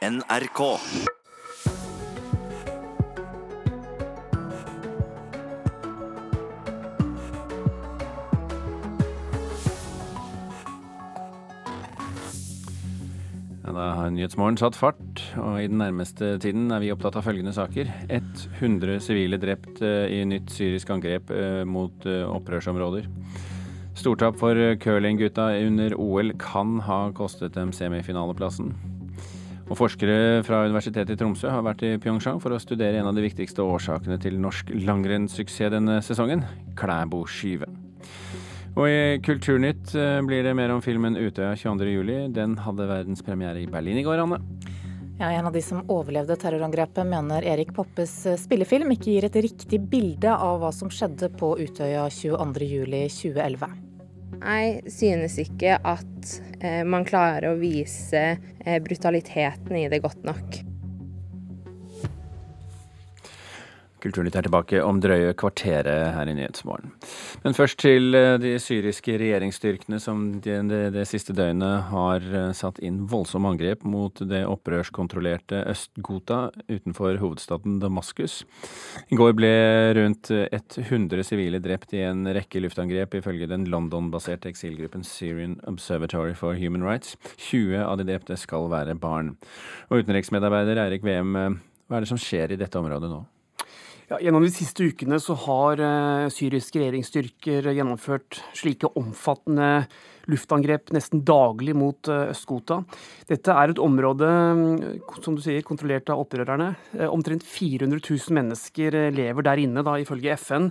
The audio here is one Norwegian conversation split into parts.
NRK. Da har Nyhetsmorgen satt fart, og i den nærmeste tiden er vi opptatt av følgende saker. 100 sivile drept eh, i nytt syrisk angrep eh, mot eh, opprørsområder. Stortap for curlinggutta under OL kan ha kostet dem semifinaleplassen. Og forskere fra Universitetet i Tromsø har vært i Pyeongchang for å studere en av de viktigste årsakene til norsk langrennssuksess denne sesongen Klæbo-skyve. Og i Kulturnytt eh, blir det mer om filmen Utøya 22.07. Den hadde verdenspremiere i Berlin i går, Anne. Ja, en av de som overlevde terrorangrepet, mener Erik Poppes eh, spillefilm ikke gir et riktig bilde av hva som skjedde på Utøya 22.07.2011. Jeg synes ikke at eh, man klarer å vise eh, brutaliteten i det godt nok. Kulturnytt er tilbake om drøye kvarteret her i Nyhetsmorgen. Men først til eh, de syriske regjeringsstyrkene som det, det, det siste døgnet har eh, satt inn voldsomme angrep mot det opprørskontrollerte Øst-Ghouta utenfor hovedstaden Damaskus. I går ble rundt 100 sivile drept i en rekke luftangrep, ifølge den London-baserte eksilgruppen Syrian Observatory for Human Rights. 20 av de drepte skal være barn. Og utenriksmedarbeider Eirik Veum, eh, hva er det som skjer i dette området nå? Ja, gjennom de siste ukene så har uh, syriske regjeringsstyrker gjennomført slike omfattende luftangrep nesten daglig mot uh, Øst-Ghouta. Dette er et område, som du sier, kontrollert av opprørerne. Uh, omtrent 400 000 mennesker lever der inne, da, ifølge FN.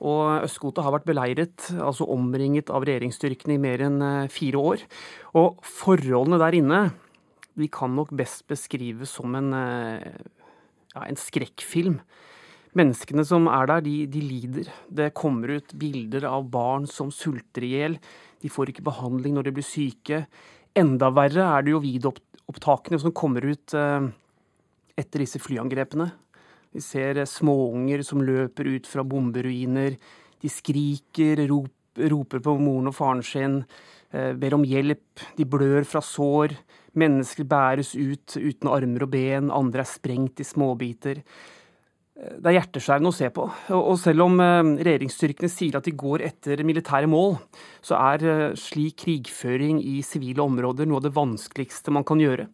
Og Øst-Ghouta har vært beleiret, altså omringet av regjeringsstyrkene i mer enn fire år. Og forholdene der inne de kan nok best beskrives som en, ja, en skrekkfilm. Menneskene som er der, de, de, lider. Det kommer ut bilder av barn som sulter i hjel. De får ikke behandling når de blir syke. Enda verre er det jo videoopptakene som kommer ut eh, etter disse flyangrepene. Vi ser eh, småunger som løper ut fra bomberuiner. De skriker, rop, roper på moren og faren sin, eh, ber om hjelp. De blør fra sår. Mennesker bæres ut uten armer og ben, andre er sprengt i småbiter. Det er hjerteskjærende å se på. Og selv om eh, regjeringsstyrkene sier at de går etter militære mål, så er eh, slik krigføring i sivile områder noe av det vanskeligste man kan gjøre.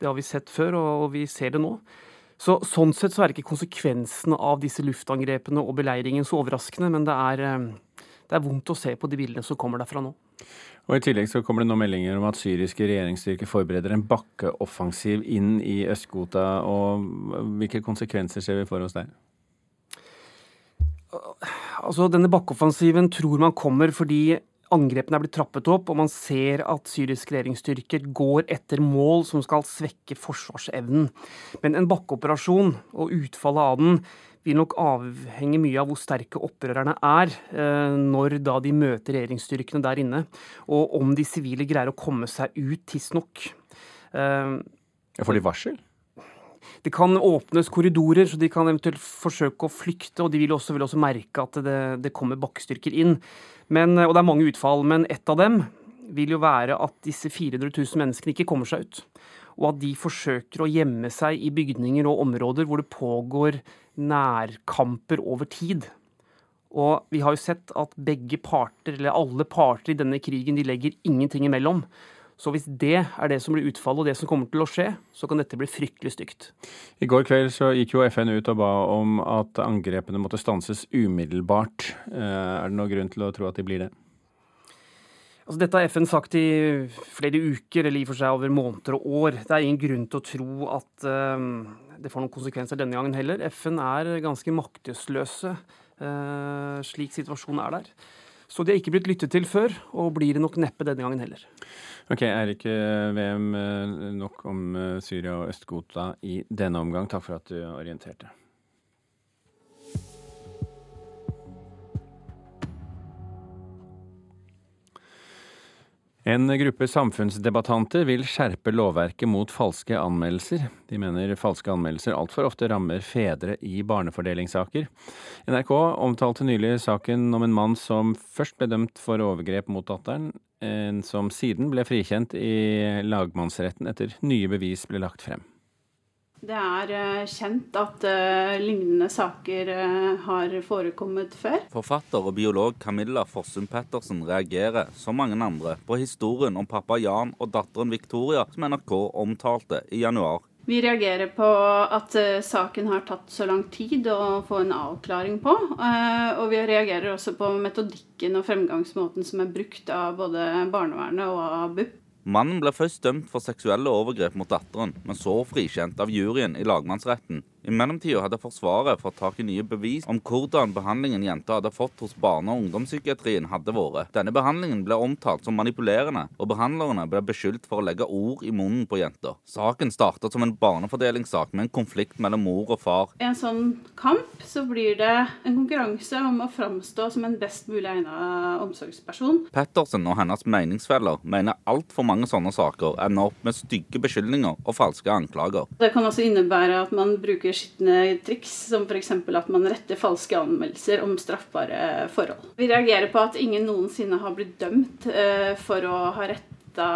Det har vi sett før, og vi ser det nå. Så, sånn sett så er ikke konsekvensene av disse luftangrepene og beleiringen så overraskende, men det er, eh, det er vondt å se på de bildene som kommer derfra nå. Og I tillegg så kommer det nå meldinger om at syriske regjeringsstyrker forbereder en bakkeoffensiv inn i Øst-Ghouta. Hvilke konsekvenser ser vi for oss der? Altså, Denne bakkeoffensiven tror man kommer fordi angrepene er blitt trappet opp, og man ser at syriske regjeringsstyrker går etter mål som skal svekke forsvarsevnen. Men en bakkeoperasjon og utfallet av den vil nok avhenge mye av hvor sterke opprørerne er eh, når da de møter regjeringsstyrkene der inne, og om de sivile greier å komme seg ut tidsnok. Eh, Får de varsel? Det kan åpnes korridorer, så de kan eventuelt forsøke å flykte. Og de vil også, vil også merke at det, det kommer bakkestyrker inn. Men, og det er mange utfall, men ett av dem vil jo være at disse 400 000 menneskene ikke kommer seg ut. Og at de forsøker å gjemme seg i bygninger og områder hvor det pågår nærkamper over tid. Og vi har jo sett at begge parter, eller alle parter i denne krigen, de legger ingenting imellom. Så hvis det er det som blir utfallet og det som kommer til å skje, så kan dette bli fryktelig stygt. I går kveld så gikk jo FN ut og ba om at angrepene måtte stanses umiddelbart. Eh, er det noen grunn til å tro at de blir det? Altså, dette har FN sagt i flere uker, eller i og for seg over måneder og år. Det er ingen grunn til å tro at uh, det får noen konsekvenser denne gangen heller. FN er ganske maktesløse uh, slik situasjonen er der. Så de har ikke blitt lyttet til før, og blir det nok neppe denne gangen heller. Ok, Eirik VM, nok om Syria og Øst-Ghouta i denne omgang. Takk for at du orienterte. En gruppe samfunnsdebattanter vil skjerpe lovverket mot falske anmeldelser. De mener falske anmeldelser altfor ofte rammer fedre i barnefordelingssaker. NRK omtalte nylig saken om en mann som først ble dømt for overgrep mot datteren, en som siden ble frikjent i lagmannsretten etter nye bevis ble lagt frem. Det er eh, kjent at uh, lignende saker uh, har forekommet før. Forfatter og biolog Camilla Fossum Pettersen reagerer, som mange andre, på historien om pappa Jan og datteren Victoria som NRK omtalte i januar vi reagerer på at saken har tatt så lang tid å få en avklaring på. Og vi reagerer også på metodikken og fremgangsmåten som er brukt av både barnevernet og av BUP. Mannen ble først dømt for seksuelle overgrep mot datteren, men så frikjent av juryen i lagmannsretten. I mellomtida hadde Forsvaret fått tak i nye bevis om hvordan behandlingen jenta hadde fått hos barne- og ungdomspsykiatrien hadde vært. Denne behandlingen ble omtalt som manipulerende, og behandlerne ble beskyldt for å legge ord i munnen på jenta. Saken startet som en barnefordelingssak med en konflikt mellom mor og far. I en sånn kamp så blir det en konkurranse om å framstå som en best mulig egnet omsorgsperson. Pettersen og hennes meningsfeller mener altfor mange sånne saker ender opp med stygge beskyldninger og falske anklager. Det kan også innebære at man bruker skitne triks, som f.eks. at man retter falske anmeldelser om straffbare forhold. Vi reagerer på at ingen noensinne har blitt dømt uh, for å ha retta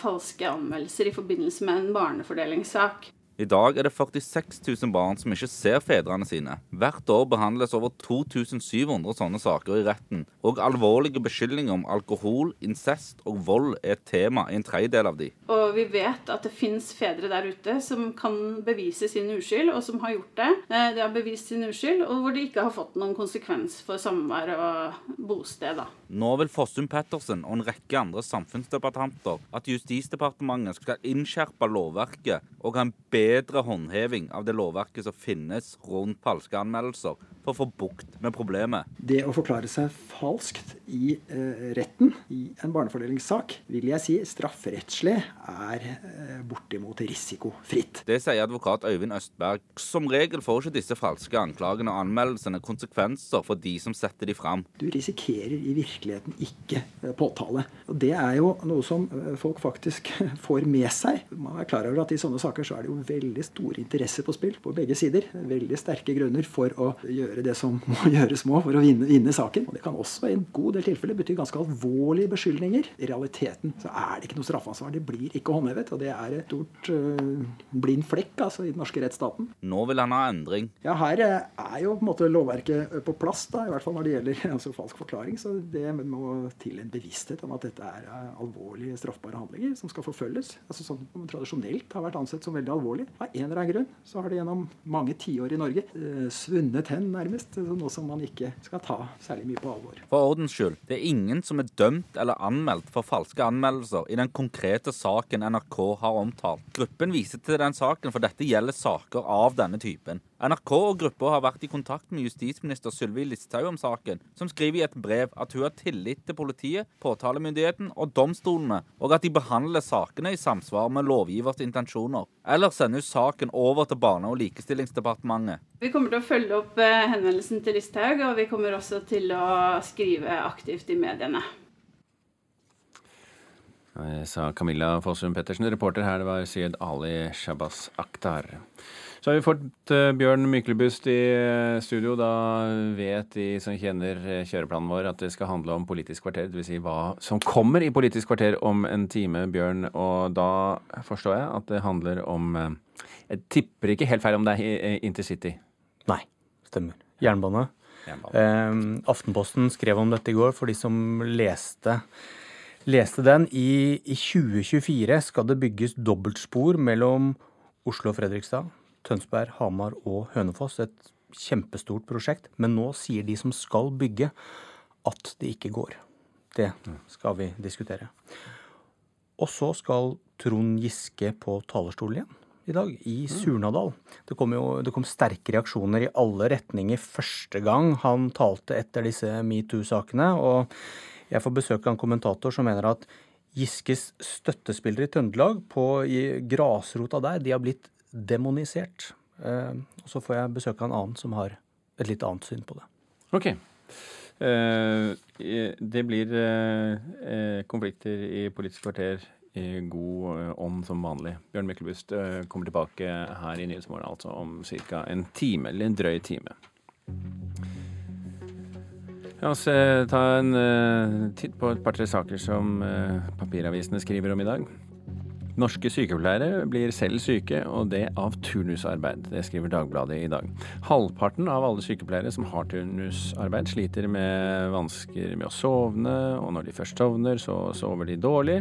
falske anmeldelser i forbindelse med en barnefordelingssak. I dag er det 46 000 barn som ikke ser fedrene sine. Hvert år behandles over 2700 sånne saker i retten, og alvorlige beskyldninger om alkohol, incest og vold er et tema i en tredjedel av de. Og vi vet at det fins fedre der ute som kan bevise sin uskyld, og som har gjort det. Eh, de har bevist sin uskyld, og hvor det ikke har fått noen konsekvens for samvær og bosted. da. Nå vil Fossum Pettersen og en rekke andre samfunnsdebattanter at Justisdepartementet skal innskjerpe lovverket og ha en bedre bedre håndheving av det lovverket som finnes rundt falske anmeldelser, for å få bukt med problemet. Det å forklare seg falskt i eh, retten i en barnefordelingssak, vil jeg si strafferettslig er eh, bortimot risikofritt. Det sier advokat Øyvind Østberg. Som regel får ikke disse falske anklagene og anmeldelsene konsekvenser for de som setter de fram. Du risikerer i virkeligheten ikke eh, påtale. Og Det er jo noe som eh, folk faktisk får med seg. Man er klar over at i sånne saker så er det jo veldig store interesser på spill på begge sider. Veldig sterke grunner for å gjøre det som må gjøres må for å vinne, vinne saken. Og Det kan også i en god del tilfeller bety ganske alvorlige beskyldninger. I realiteten så er det ikke noe straffansvar. Det blir ikke håndhevet. Og det er et stort uh, blind flekk altså, i den norske rettsstaten. Nå vil han ha endring. Ja, her eh, er jo på en måte lovverket på plass, da, i hvert fall når det gjelder altså, falsk forklaring. Så det må til en bevissthet om at dette er eh, alvorlige straffbare handlinger som skal forfølges. Altså Som tradisjonelt har vært ansett som veldig alvorlig. Av en eller annen grunn så har det gjennom mange tiår i Norge uh, svunnet hen, nærmest. Noe som man ikke skal ta særlig mye på alvor. For ordens skyld, det er ingen som er dømt eller anmeldt for falske anmeldelser i den konkrete saken NRK har omtalt. Gruppen viser til den saken, for dette gjelder saker av denne typen. NRK og gruppa har vært i kontakt med justisminister Sylvi Listhaug om saken, som skriver i et brev at hun har tillit til politiet, påtalemyndigheten og domstolene, og at de behandler sakene i samsvar med lovgivers intensjoner. Eller sender hun saken over til Barne- og likestillingsdepartementet. Vi kommer til å følge opp eh, henvendelsen til Listhaug, og vi kommer også til å skrive aktivt i mediene. Sa Camilla Fossum Pettersen. Reporter her det var Syed Ali Shabas Akhtar. Så har vi fått uh, Bjørn Myklebust i uh, studio. Da vet de som kjenner uh, kjøreplanen vår at det skal handle om Politisk kvarter. Dvs. Si hva som kommer i Politisk kvarter om en time, Bjørn. Og da forstår jeg at det handler om Jeg tipper ikke helt feil om det er intercity? Nei, stemmer. Jernbane. Jernbane. Aftenposten skrev om dette i går for de som leste leste den. I, I, 2024 skal det bygges dobbeltspor mellom Oslo og Fredrikstad, Tønsberg, Hamar og Hønefoss. Et kjempestort prosjekt. Men nå sier de som skal bygge, at det ikke går. Det skal vi diskutere. Og så skal Trond Giske på talerstolen igjen i dag, i Surnadal. Det kom, jo, det kom sterke reaksjoner i alle retninger første gang han talte etter disse metoo-sakene. og jeg får besøk av en kommentator som mener at Giskes støttespillere i Trøndelag, på i grasrota der, de har blitt demonisert. Eh, og så får jeg besøk av en annen som har et litt annet syn på det. Ok. Eh, det blir eh, konflikter i Politisk kvarter i god ånd som vanlig. Bjørn Myklebust kommer tilbake her i Nyhetsmorgen altså om ca. en time, eller en drøy time. La oss ta en titt på et par-tre saker som papiravisene skriver om i dag. Norske sykepleiere blir selv syke, og det av turnusarbeid. Det skriver Dagbladet i dag. Halvparten av alle sykepleiere som har turnusarbeid, sliter med vansker med å sovne, og når de først sovner, så sover de dårlig.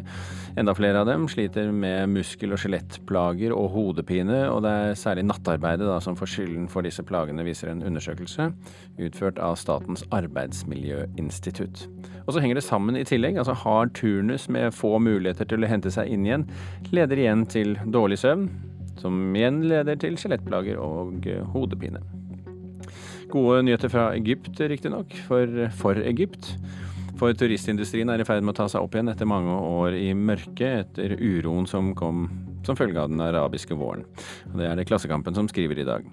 Enda flere av dem sliter med muskel- og skjelettplager og hodepine, og det er særlig nattarbeidet da, som får skylden for disse plagene, viser en undersøkelse utført av Statens arbeidsmiljøinstitutt. Og så henger det sammen i tillegg. altså Hard turnus med få muligheter til å hente seg inn igjen, leder igjen til dårlig søvn, som igjen leder til skjelettplager og eh, hodepine. Gode nyheter fra Egypt, riktignok, for, for Egypt. For turistindustrien er i ferd med å ta seg opp igjen etter mange år i mørket etter uroen som kom som følge av den arabiske våren. Og det er det Klassekampen som skriver i dag.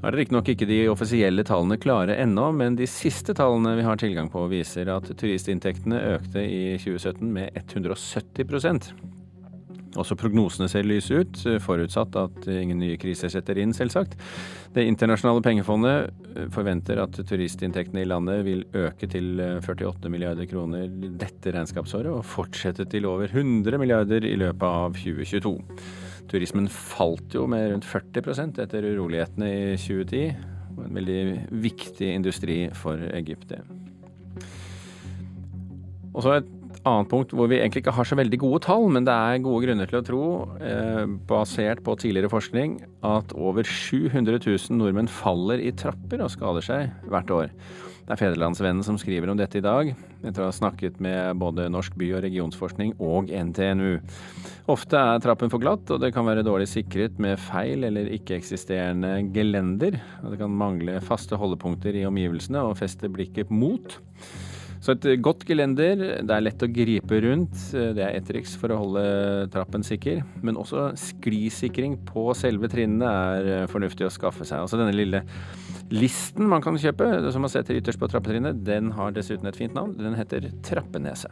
Nå er det riktignok ikke de offisielle tallene klare ennå, men de siste tallene vi har tilgang på viser at turistinntektene økte i 2017 med 170% også prognosene ser lyse ut, forutsatt at ingen nye kriser setter inn, selvsagt. Det internasjonale pengefondet forventer at turistinntektene i landet vil øke til 48 milliarder kroner dette regnskapsåret, og fortsette til over 100 milliarder i løpet av 2022. Turismen falt jo med rundt 40% etter urolighetene i 2010. En veldig viktig industri for Egypt. Og så et annet punkt hvor vi egentlig ikke har så veldig gode tall, men det er gode grunner til å tro, eh, basert på tidligere forskning, at over 700 000 nordmenn faller i trapper og skader seg hvert år. Det er Federlandsvennen som skriver om dette i dag, etter å ha snakket med både Norsk by- og regionsforskning og NTNU. Ofte er trappen for glatt, og det kan være dårlig sikret med feil eller ikke-eksisterende gelender. Og det kan mangle faste holdepunkter i omgivelsene og feste blikket mot. Så et godt gelender, det er lett å gripe rundt. Det er ett triks for å holde trappen sikker. Men også sklisikring på selve trinnene er fornuftig å skaffe seg. Altså denne lille listen man kan kjøpe, som man setter ytterst på trappetrinnet, den har dessuten et fint navn. Den heter Trappenese.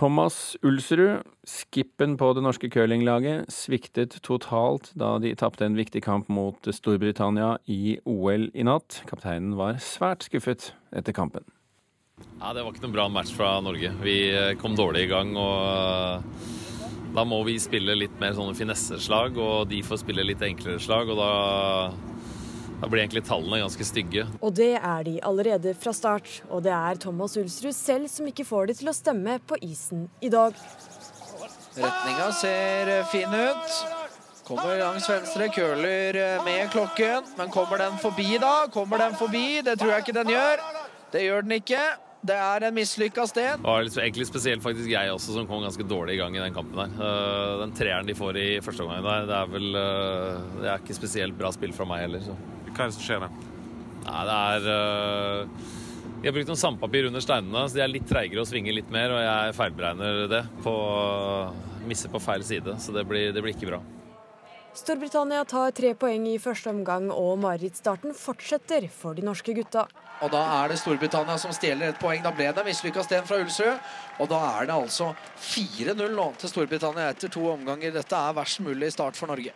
Thomas Ulsrud, skippen på det norske curlinglaget, sviktet totalt da de tapte en viktig kamp mot Storbritannia i OL i natt. Kapteinen var svært skuffet etter kampen. Ja, Det var ikke noen bra match fra Norge. Vi eh, kom dårlig i gang. og Da må vi spille litt mer sånne finesseslag, og de får spille litt enklere slag. og da da blir egentlig tallene ganske stygge. Og det er de allerede fra start. Og det er Thomas Ulsrud selv som ikke får det til å stemme på isen i dag. Retninga ser fin ut. Kommer langs venstre, køler med klokken. Men kommer den forbi, da? Kommer den forbi? Det tror jeg ikke den gjør. Det gjør den ikke. Det er en mislykka sted. Det var egentlig spesielt faktisk jeg også, som kom ganske dårlig i gang i den kampen der. Eh, den treeren de får i første omgang der, det er vel eh, Det er ikke spesielt bra spill fra meg heller. Så. Hva er det som skjer der? Nei, det er De har brukt noe sandpapir under steinene, så de er litt treigere og svinger litt mer. Og jeg feilberegner det på Misser på feil side, så det blir, det blir ikke bra. Storbritannia tar tre poeng i første omgang, og marerittstarten fortsetter for de norske gutta. Og da er det Storbritannia som stjeler et poeng. Da ble det mislykka sten fra Ulsrud. Og da er det altså 4-0 nå til Storbritannia etter to omganger. Dette er verst mulig start for Norge.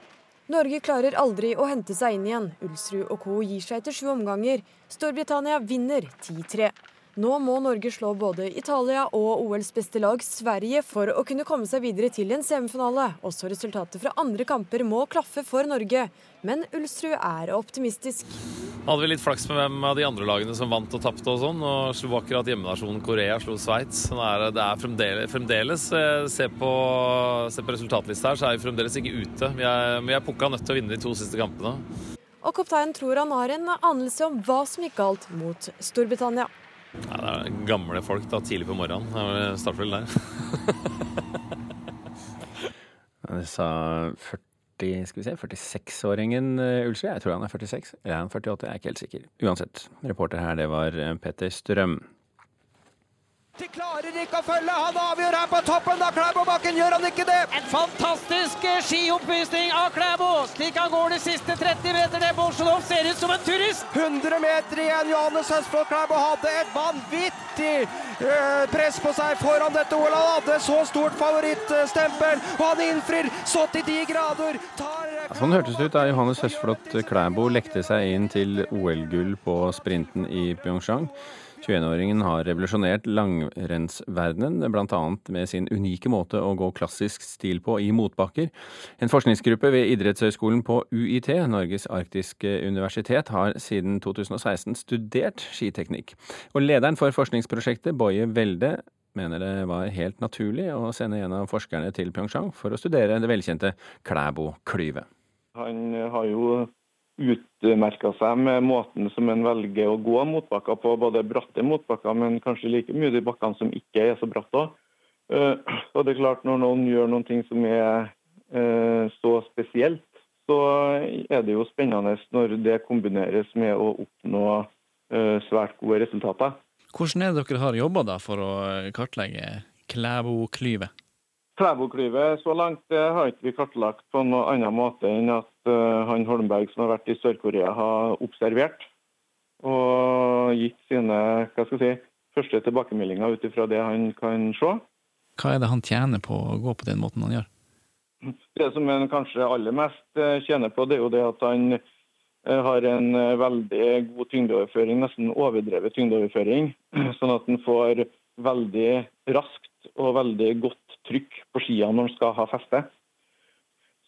Norge klarer aldri å hente seg inn igjen. Ulsrud og co. gir seg etter sju omganger. Storbritannia vinner 10-3. Nå må Norge slå både Italia og OLs beste lag, Sverige, for å kunne komme seg videre til en semifinale. Også resultatet fra andre kamper må klaffe for Norge. Men Ulsrud er optimistisk. Hadde vi litt flaks med hvem av de andre lagene som vant og tapte og sånn. Og slo akkurat hjemmenasjonen Korea slo Sveits. Det er fremdeles, fremdeles eh, se, på, se på resultatlista her, så er vi fremdeles ikke ute. Vi er, vi er pukka nødt til å vinne de to siste kampene. Og kapteinen tror han har en anelse om hva som gikk galt mot Storbritannia. Ja, det er gamle folk da, tidlig på morgenen. Det starter vel der. det sa 40, skal vi se, 46-åringen eh, Ulsrud. Jeg tror han er 46. Eller er han 48? Jeg er ikke helt sikker. Uansett. Reporter her, det var Peter Petter Strøm. De klarer ikke å følge. Han avgjør her på toppen av Klæbobakken. Gjør han ikke det? En fantastisk eh, skioppvisning av Klæbo. Slik han går de siste 30 meterne. Bolsjunov ser ut som en turist. 100 meter igjen. Johannes Høstfold Klæbo hadde et vanvittig øh, press på seg foran dette OL. Han hadde så stort favorittstempel, og han innfrir så til de grader. Tar ja, sånn hørtes det ut da Johannes Høsflot Klæbo lekte seg inn til OL-gull på sprinten i Pyeongchang. 21-åringen har revolusjonert langrennsverdenen, bl.a. med sin unike måte å gå klassisk stil på i motbakker. En forskningsgruppe ved idrettshøyskolen på UiT, Norges arktiske universitet, har siden 2016 studert skiteknikk. Og lederen for forskningsprosjektet, Boje Welde, mener det var helt naturlig å sende en av forskerne til Pyeongchang for å studere det velkjente Klæbo-klyvet. Han har jo utmerka seg med måten som en velger å gå motbakker på, både bratte motbakker, men kanskje like mye de bakkene som ikke er så bratte òg. Eh, og det er klart, når noen gjør noen ting som er eh, så spesielt, så er det jo spennende når det kombineres med å oppnå eh, svært gode resultater. Hvordan er det dere har jobba for å kartlegge Klæbo-klyvet? Klæbo-klyvet så langt det har ikke vi kartlagt på noen annen måte enn at uh, han Holmberg som har vært i Sør-Korea, har observert og gitt sine hva skal jeg si, første tilbakemeldinger ut ifra det han kan se. Hva er det han tjener på å gå på den måten han gjør? Det som han kanskje aller mest eh, tjener på, det er jo det at han eh, har en veldig god tyngdeoverføring, nesten overdrevet tyngdeoverføring. Sånn at han får veldig raskt og veldig godt trykk på skia når den skal ha feste.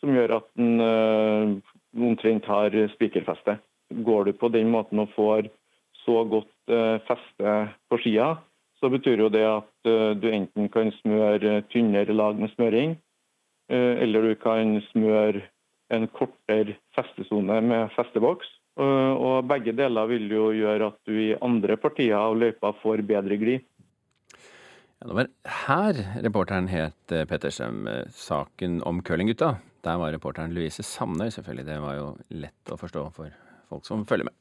Som gjør at han omtrent har spikerfeste. Går du på den måten og får så godt feste på skia, så betyr jo det at du enten kan smøre tynnere lag med smøring, eller du kan smøre en kortere festesone med festeboks. Og begge deler vil jo gjøre at du i andre partier av løypa får bedre glid. Ja, det var her reporteren het Pettersen. Saken om curlinggutta. Der var reporteren Louise Sandøy, selvfølgelig. Det var jo lett å forstå for folk som følger med.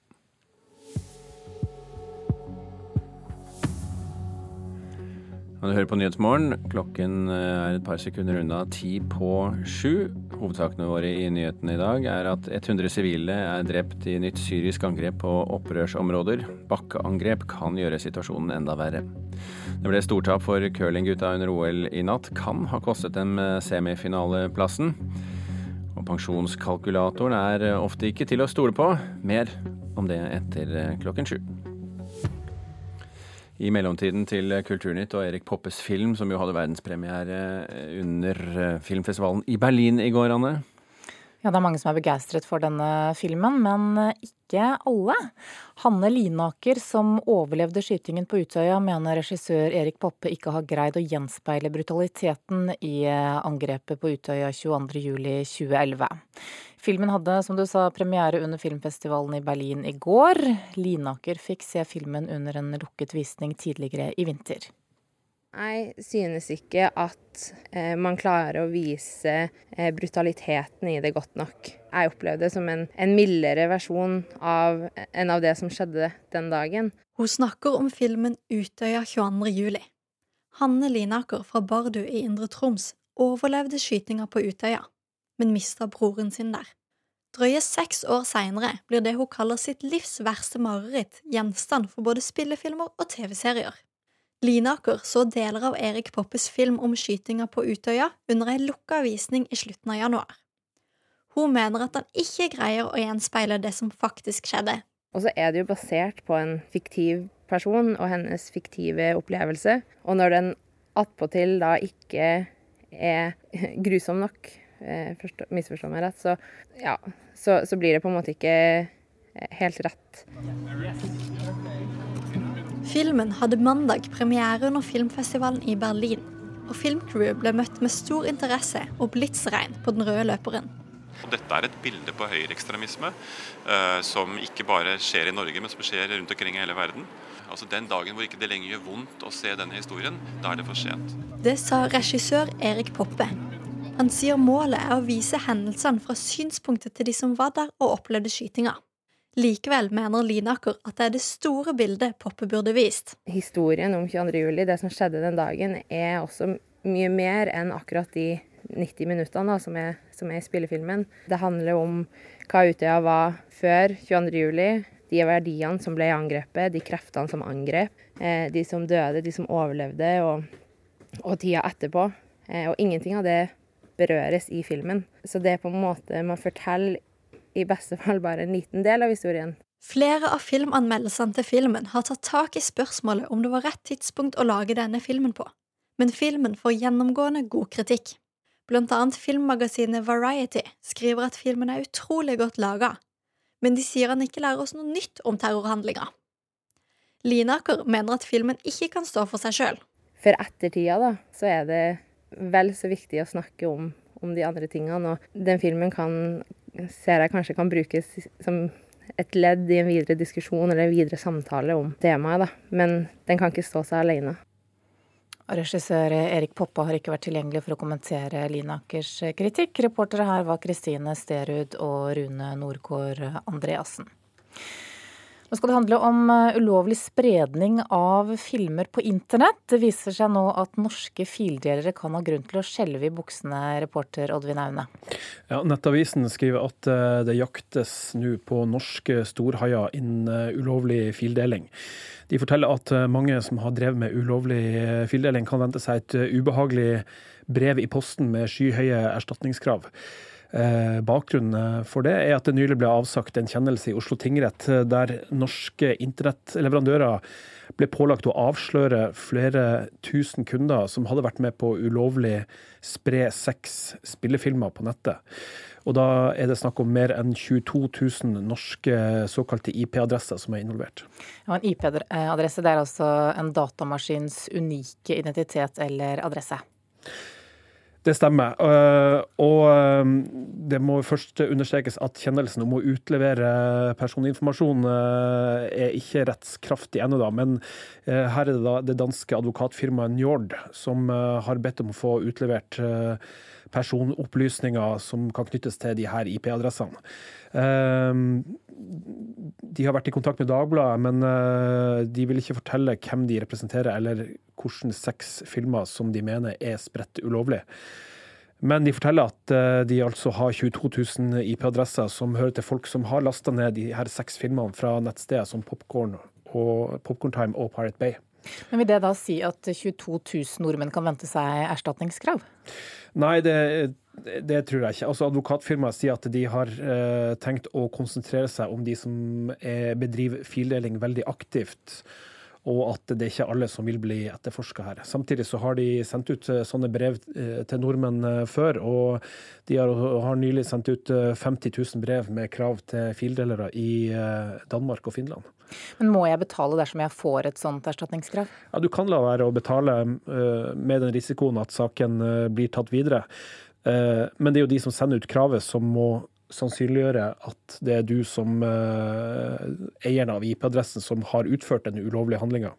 Og du hører på Nyhetsmorgen. Klokken er et par sekunder unna ti på sju. Hovedsakene våre i nyhetene i dag er at 100 sivile er drept i nytt syrisk angrep på opprørsområder. Bakkeangrep kan gjøre situasjonen enda verre. Det ble stortap for curlinggutta under OL i natt. Kan ha kostet dem semifinaleplassen. Og pensjonskalkulatoren er ofte ikke til å stole på. Mer om det etter klokken sju. I mellomtiden til Kulturnytt og Erik Poppes film, som jo hadde verdenspremiere under filmfestivalen i Berlin i går, Anne. Ja, det er mange som er begeistret for denne filmen, men ikke alle. Hanne Linaker, som overlevde skytingen på Utøya, mener regissør Erik Poppe ikke har greid å gjenspeile brutaliteten i angrepet på Utøya 22.07.2011. Filmen hadde, som du sa, premiere under filmfestivalen i Berlin i går. Linaker fikk se filmen under en lukket visning tidligere i vinter. Jeg synes ikke at eh, man klarer å vise eh, brutaliteten i det godt nok. Jeg opplevde det som en, en mildere versjon av, enn av det som skjedde den dagen. Hun snakker om filmen Utøya 22. juli. Hanne Linaker fra Bardu i Indre Troms overlevde skytinga på Utøya, men mista broren sin der. Drøye seks år seinere blir det hun kaller sitt livs verste mareritt, gjenstand for både spillefilmer og TV-serier. Linaker så deler av Erik Poppes film om skytinga på Utøya under ei lukka visning i slutten av januar. Hun mener at han ikke greier å gjenspeile det som faktisk skjedde. Og så er det jo basert på en fiktiv person og hennes fiktive opplevelse. Og når den attpåtil da ikke er grusom nok, misforstå meg rett, så, ja, så, så blir det på en måte ikke helt rett. Filmen hadde mandag premiere under filmfestivalen i Berlin, og filmcrewet ble møtt med stor interesse og blitsregn på den røde løperen. Og dette er et bilde på høyreekstremisme uh, som ikke bare skjer i Norge, men som skjer rundt omkring i hele verden. Altså Den dagen hvor ikke det lenger gjør vondt å se denne historien, da er det for sent. Det sa regissør Erik Poppe. Han sier målet er å vise hendelsene fra synspunktet til de som var der og opplevde skytinga. Likevel mener Linaker at det er det store bildet Poppe burde vist. Historien om 22. juli, det som skjedde den dagen, er også mye mer enn akkurat de 90 minuttene som, som er i spillefilmen. Det handler om hva Utøya var før 22. juli, de verdiene som ble angrepet, de kreftene som angrep, eh, de som døde, de som overlevde, og, og tida etterpå. Eh, og ingenting av det berøres i filmen. Så det er på en måte man forteller i beste fall bare en liten del av historien. Flere av filmanmeldelsene til filmen har tatt tak i spørsmålet om det var rett tidspunkt å lage denne filmen på, men filmen får gjennomgående god kritikk. Blant annet filmmagasinet Variety skriver at filmen er utrolig godt laga, men de sier han ikke lærer oss noe nytt om terrorhandlinga. Linaker mener at filmen ikke kan stå for seg sjøl. For ettertida, da, så er det vel så viktig å snakke om, om de andre tingene. Og den filmen kan, ser jeg kanskje kan brukes som et ledd i en videre diskusjon eller en videre samtale om temaet, da. Men den kan ikke stå seg alene. Regissør Erik Poppa har ikke vært tilgjengelig for å kommentere Linakers kritikk. Reportere her var Kristine Sterud og Rune Nordkår Andreassen. Nå skal det handle om eh, ulovlig spredning av filmer på internett. Det viser seg nå at norske fildelere kan ha grunn til å skjelve i buksene, reporter Oddvin Aune. Ja, Nettavisen skriver at eh, det jaktes nå på norske storhaier innen eh, ulovlig fildeling. De forteller at mange som har drevet med ulovlig fildeling, kan vente seg et ubehagelig brev i posten med skyhøye erstatningskrav. Eh, bakgrunnen for det er at det nylig ble avsagt en kjennelse i Oslo tingrett eh, der norske internettleverandører ble pålagt å avsløre flere tusen kunder som hadde vært med på ulovlig spre seks spillefilmer på nettet. Og da er det snakk om mer enn 22 000 norske såkalte IP-adresser som er involvert. Ja, en IP-adresse er altså en datamaskins unike identitet eller adresse? Det stemmer. Eh, og eh, det må først understrekes at kjennelsen om å utlevere personinformasjon eh, er ikke rettskraftig ennå, da. Men her er det da det danske advokatfirmaet Njord som har bedt om å få utlevert personopplysninger som kan knyttes til de her IP-adressene. De har vært i kontakt med Dagbladet, men de vil ikke fortelle hvem de representerer, eller hvilke seks filmer som de mener er spredt ulovlig. Men de forteller at eh, de altså har 22 000 IP-adresser som hører til folk som har lasta ned de her seks filmene fra nettsteder som Popcorn og Popcorn og Pirate Bay. Men Vil det da si at 22 000 nordmenn kan vente seg erstatningskrav? Nei, det, det tror jeg ikke. Altså, Advokatfirmaet sier at de har eh, tenkt å konsentrere seg om de som er, bedriver fildeling veldig aktivt og at det er ikke alle som vil bli etterforska her. Samtidig så har de sendt ut eh, sånne brev eh, til nordmenn eh, før, og de har, har nylig sendt ut 50 000 brev med krav til fildelere i Danmark og Finland. Men må jeg betale dersom jeg får et sånt erstatningskrav? Ja, Du kan la være å betale med den risikoen at saken blir tatt videre. Men det er jo de som sender ut kravet som må sannsynliggjøre at det er du som uh, eieren av IP-adressen som har utført den ulovlige handlinga.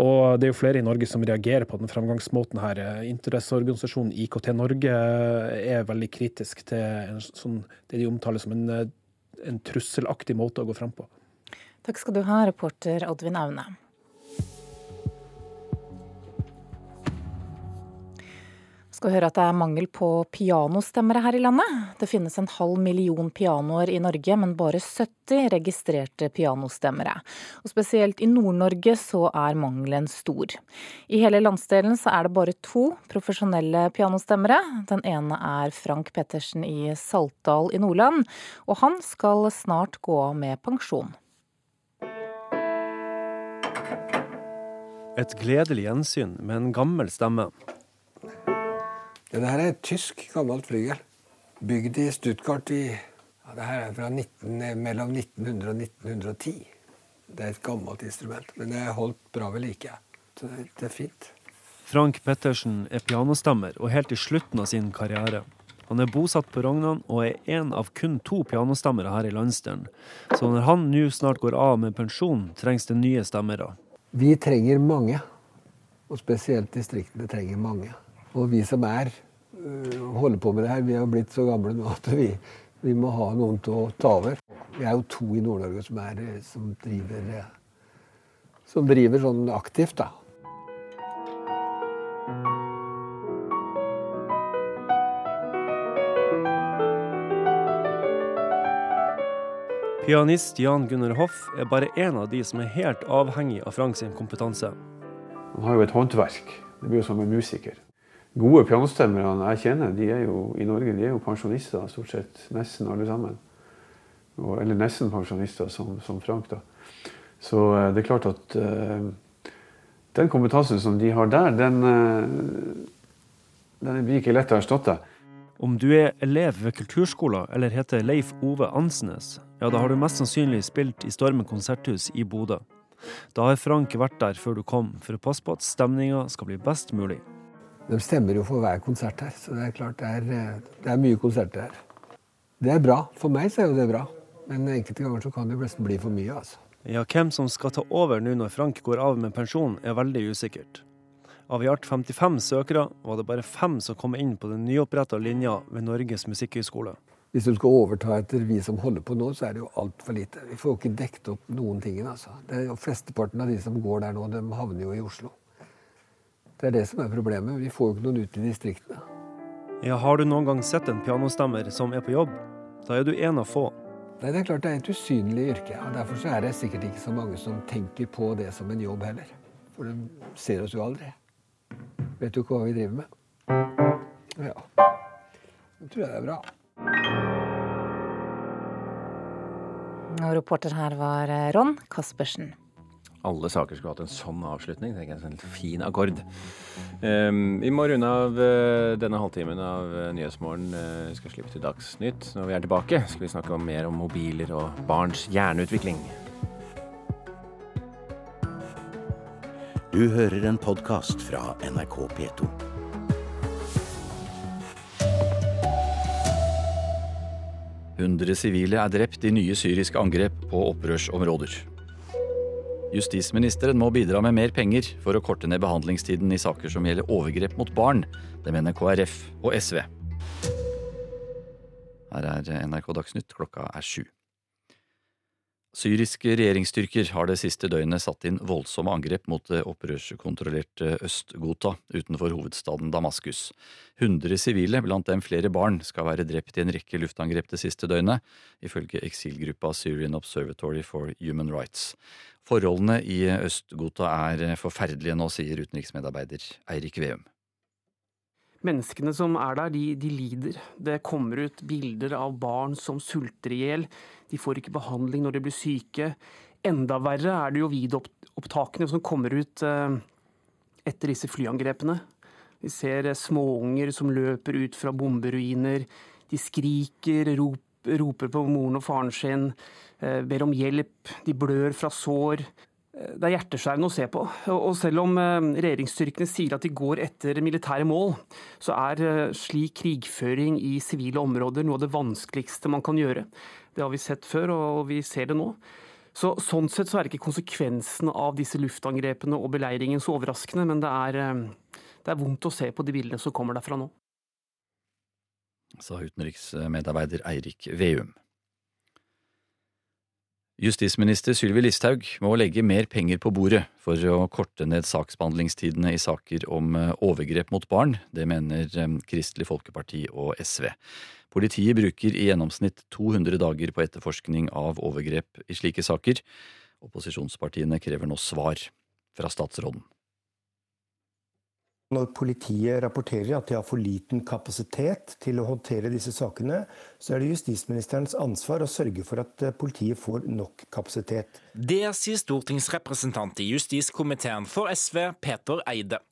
Og det er jo flere i Norge som reagerer på den fremgangsmåten her. Interesseorganisasjonen IKT Norge er veldig kritisk til sånn, det de omtaler som en, en trusselaktig måte å gå frem på. Takk skal du ha, reporter Oddvin Aune. Skal høre at det er mangel på pianostemmere her i landet. Det finnes en halv million pianoer i Norge, men bare 70 registrerte pianostemmere. Og spesielt i Nord-Norge så er mangelen stor. I hele landsdelen så er det bare to profesjonelle pianostemmere. Den ene er Frank Pettersen i Saltdal i Nordland, og han skal snart gå av med pensjon. Et gledelig gjensyn med en gammel stemme. Dette her er et tysk, gammelt flygel. Bygd i Stuttgart i ja, det her er fra 19, mellom 1900 og 1910. Det er et gammelt instrument, men det er holdt bra ved like. Så det er fint. Frank Pettersen er pianostemmer og helt i slutten av sin karriere. Han er bosatt på Rognan og er en av kun to pianostemmere her i landsdelen. Så når han nå snart går av med pensjon, trengs det nye stemmere. Vi trenger mange, og spesielt distriktene trenger mange. Og vi som er øh, holder på med det her, vi har blitt så gamle nå at vi, vi må ha noen til å ta over. Vi er jo to i Nord-Norge som, øh, som, driver, øh, som driver sånn aktivt, da. Pianist Jan Gunnar Hoff er bare én av de som er helt avhengig av Frank sin kompetanse. Han har jo et håndverk. Det blir jo som en musiker gode pianostemmerne jeg kjenner, de er jo i Norge de er jo pensjonister, stort sett nesten alle sammen. eller nesten pensjonister, som, som Frank. da. Så eh, det er klart at uh, den kompetansen som de har der, den, uh, den blir ikke lett å erstatte. Om du er elev ved kulturskolen eller heter Leif Ove Ansnes, ja, da har du mest sannsynlig spilt i Stormen konserthus i Bodø. Da har Frank vært der før du kom, for å passe på at stemninga skal bli best mulig. De stemmer jo for hver konsert her, så det er klart det er, det er mye konserter her. Det er bra. For meg så er jo det bra. Men enkelte ganger så kan det nesten bli for mye, altså. Ja, hvem som skal ta over nå når Frank går av med pensjon, er veldig usikkert. Av i alt 55 søkere var det bare fem som kom inn på den nyoppretta linja ved Norges musikkhøgskole. Hvis du skal overta etter vi som holder på nå, så er det jo altfor lite. Vi får jo ikke dekket opp noen ting. Altså. Det er jo Flesteparten av de som går der nå, de havner jo i Oslo. Det er det som er problemet. Vi får jo ikke noen ut i distriktene. Ja, Har du noen gang sett en pianostemmer som er på jobb? Da er du en av få. Nei, Det er klart det er et usynlig yrke. og Derfor så er det sikkert ikke så mange som tenker på det som en jobb heller. For de ser oss jo aldri. Vet jo ikke hva vi driver med. Ja. Det tror jeg det er bra. Og reporter her var eh, Ron Caspersen. Alle saker skulle hatt en sånn avslutning. tenker jeg, En fin akkord. Um, vi må runde av uh, denne halvtimen av uh, Nyhetsmorgen. Uh, vi skal slippe til Dagsnytt. Når vi er tilbake, skal vi snakke om mer om mobiler og barns hjerneutvikling. Du hører en podkast fra NRK P2. Hundre sivile er drept i nye syriske angrep på opprørsområder. Justisministeren må bidra med mer penger for å korte ned behandlingstiden i saker som gjelder overgrep mot barn. Det mener KrF og SV. Her er NRK Dagsnytt, klokka er sju. Syriske regjeringsstyrker har det siste døgnet satt inn voldsomme angrep mot det opprørskontrollerte Øst-Ghouta utenfor hovedstaden Damaskus. Hundre sivile, blant dem flere barn, skal være drept i en rekke luftangrep det siste døgnet, ifølge eksilgruppa Syrian Observatory for Human Rights. Forholdene i Øst-Ghouta er forferdelige nå, sier utenriksmedarbeider Eirik Veum. Menneskene som er der, de, de, lider. Det kommer ut bilder av barn som sulter i hjel. De får ikke behandling når de blir syke. Enda verre er det jo videoopptakene som kommer ut eh, etter disse flyangrepene. Vi ser eh, småunger som løper ut fra bomberuiner. De skriker, roper på moren og faren sin, eh, ber om hjelp. De blør fra sår. Det er hjerteskjærende å se på. Og selv om regjeringsstyrkene sier at de går etter militære mål, så er slik krigføring i sivile områder noe av det vanskeligste man kan gjøre. Det har vi sett før, og vi ser det nå. Så, sånn sett så er ikke konsekvensene av disse luftangrepene og beleiringen så overraskende, men det er, eh, det er vondt å se på de bildene som kommer derfra nå. Sa utenriksmedarbeider Eirik Veum. Justisminister Sylvi Listhaug må legge mer penger på bordet for å korte ned saksbehandlingstidene i saker om eh, overgrep mot barn. Det mener eh, Kristelig Folkeparti og SV. Politiet bruker i gjennomsnitt 200 dager på etterforskning av overgrep i slike saker. Opposisjonspartiene krever nå svar fra statsråden. Når politiet rapporterer at de har for liten kapasitet til å håndtere disse sakene, så er det justisministerens ansvar å sørge for at eh, politiet får nok kapasitet. Det sier stortingsrepresentant i justiskomiteen for SV, Peter Eide.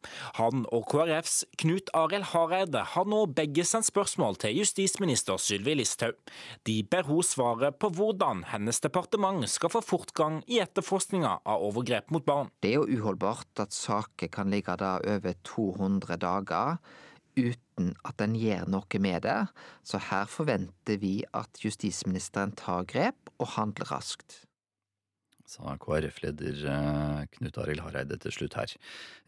Han og KrFs Knut Arild Hareide har nå begge sendt spørsmål til justisminister Sylvi Listhaug. De ber hun svare på hvordan hennes departement skal få fortgang i etterforskninga av overgrep mot barn. Det er jo uholdbart at saker kan ligge der over 200 dager uten at en gjør noe med det, så her forventer vi at justisministeren tar grep og handler raskt. Sa KrF-leder eh, Knut Arild Hareide til slutt her.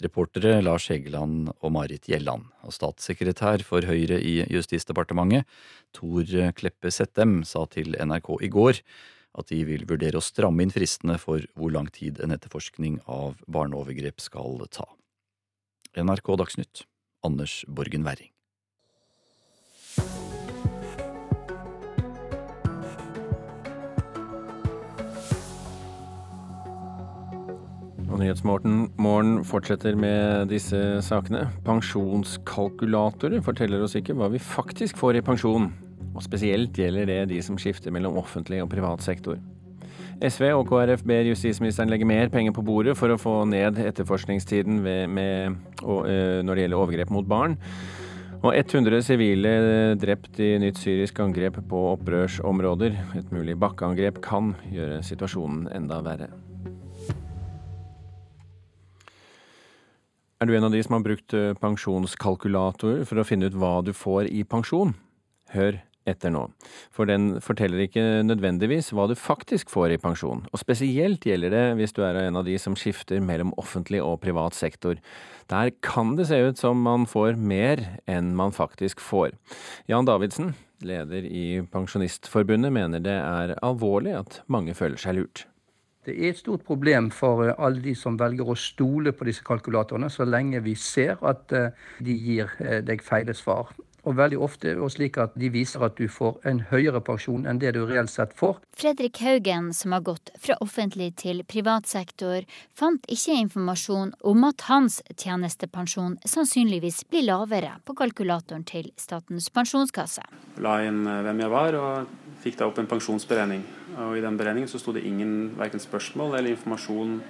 Reportere Lars Hegeland og Marit Gjelland. Og statssekretær for Høyre i Justisdepartementet, Tor Kleppe Settem, sa til NRK i går at de vil vurdere å stramme inn fristene for hvor lang tid en etterforskning av barneovergrep skal ta. NRK Dagsnytt, Anders Borgen Werring. Nyhetsmorgen fortsetter med disse sakene. Pensjonskalkulatorer forteller oss ikke hva vi faktisk får i pensjon. Og spesielt gjelder det de som skifter mellom offentlig og privat sektor. SV og KrF ber justisministeren legge mer penger på bordet for å få ned etterforskningstiden ved, med, og, uh, når det gjelder overgrep mot barn. Og 100 sivile drept i nytt syrisk angrep på opprørsområder. Et mulig bakkeangrep kan gjøre situasjonen enda verre. Er du en av de som har brukt eh, pensjonskalkulator for å finne ut hva du får i pensjon? Hør etter nå. For den forteller ikke nødvendigvis hva du faktisk får i pensjon. Og spesielt gjelder det hvis du er en av de som skifter mellom offentlig og privat sektor. Der kan det se ut som man får mer enn man faktisk får. Jan Davidsen, leder i Pensjonistforbundet, mener det er alvorlig at mange føler seg lurt. Det er et stort problem for eh, alle de som velger å stole på disse kalkulatorene, så lenge vi ser at eh, de gir eh, deg feile svar. Og veldig ofte og slik at de viser at du får en høyere pensjon enn det du reelt sett får. Fredrik Haugen, som har gått fra offentlig til privat sektor, fant ikke informasjon om at hans tjenestepensjon sannsynligvis blir lavere på kalkulatoren til Statens pensjonskasse. La inn hvem jeg var, og fikk da opp en pensjonsberegning. Og I den beregningen så sto det ingen verken spørsmål eller informasjon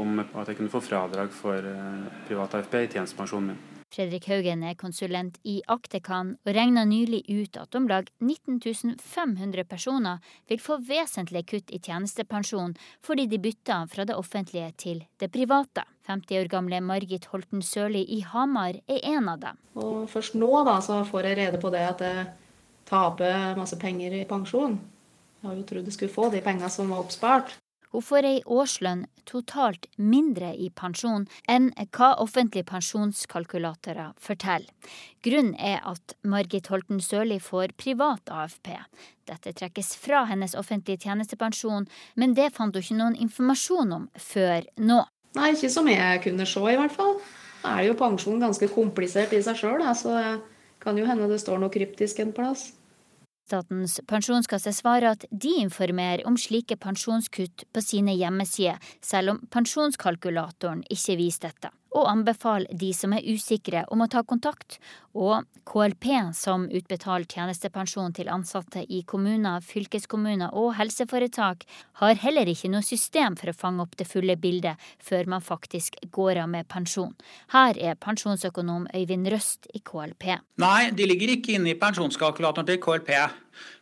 om at jeg kunne få fradrag for eh, privat AFP i tjenestepensjonen min. Fredrik Haugen er konsulent i Aktekan og regna nylig ut at om lag 19 500 personer vil få vesentlige kutt i tjenestepensjon fordi de bytter fra det offentlige til det private. 50 år gamle Margit Holten Sørli i Hamar er en av dem. Og først nå da, så får jeg rede på det at jeg taper masse penger i pensjon. Jeg har jo trodd jeg skulle få de pengene som var oppspart. Hun får ei årslønn totalt mindre i pensjon enn hva offentlige pensjonskalkulatorer forteller. Grunnen er at Margit Holten Sørli får privat AFP. Dette trekkes fra hennes offentlige tjenestepensjon, men det fant hun ikke noen informasjon om før nå. Nei, ikke som jeg kunne se, i hvert fall. Da er jo pensjon ganske komplisert i seg sjøl, så det kan jo hende det står noe kryptisk en plass. Statens pensjonskasse svarer at de informerer om slike pensjonskutt på sine hjemmesider, selv om pensjonskalkulatoren ikke viser dette og anbefaler de som er usikre om å ta kontakt. Og KLP, som utbetaler tjenestepensjon til ansatte i kommuner, fylkeskommuner og helseforetak, har heller ikke noe system for å fange opp det fulle bildet før man faktisk går av med pensjon. Her er pensjonsøkonom Øyvind Røst i KLP. Nei, de ligger ikke inne i pensjonskalkulatoren til KLP.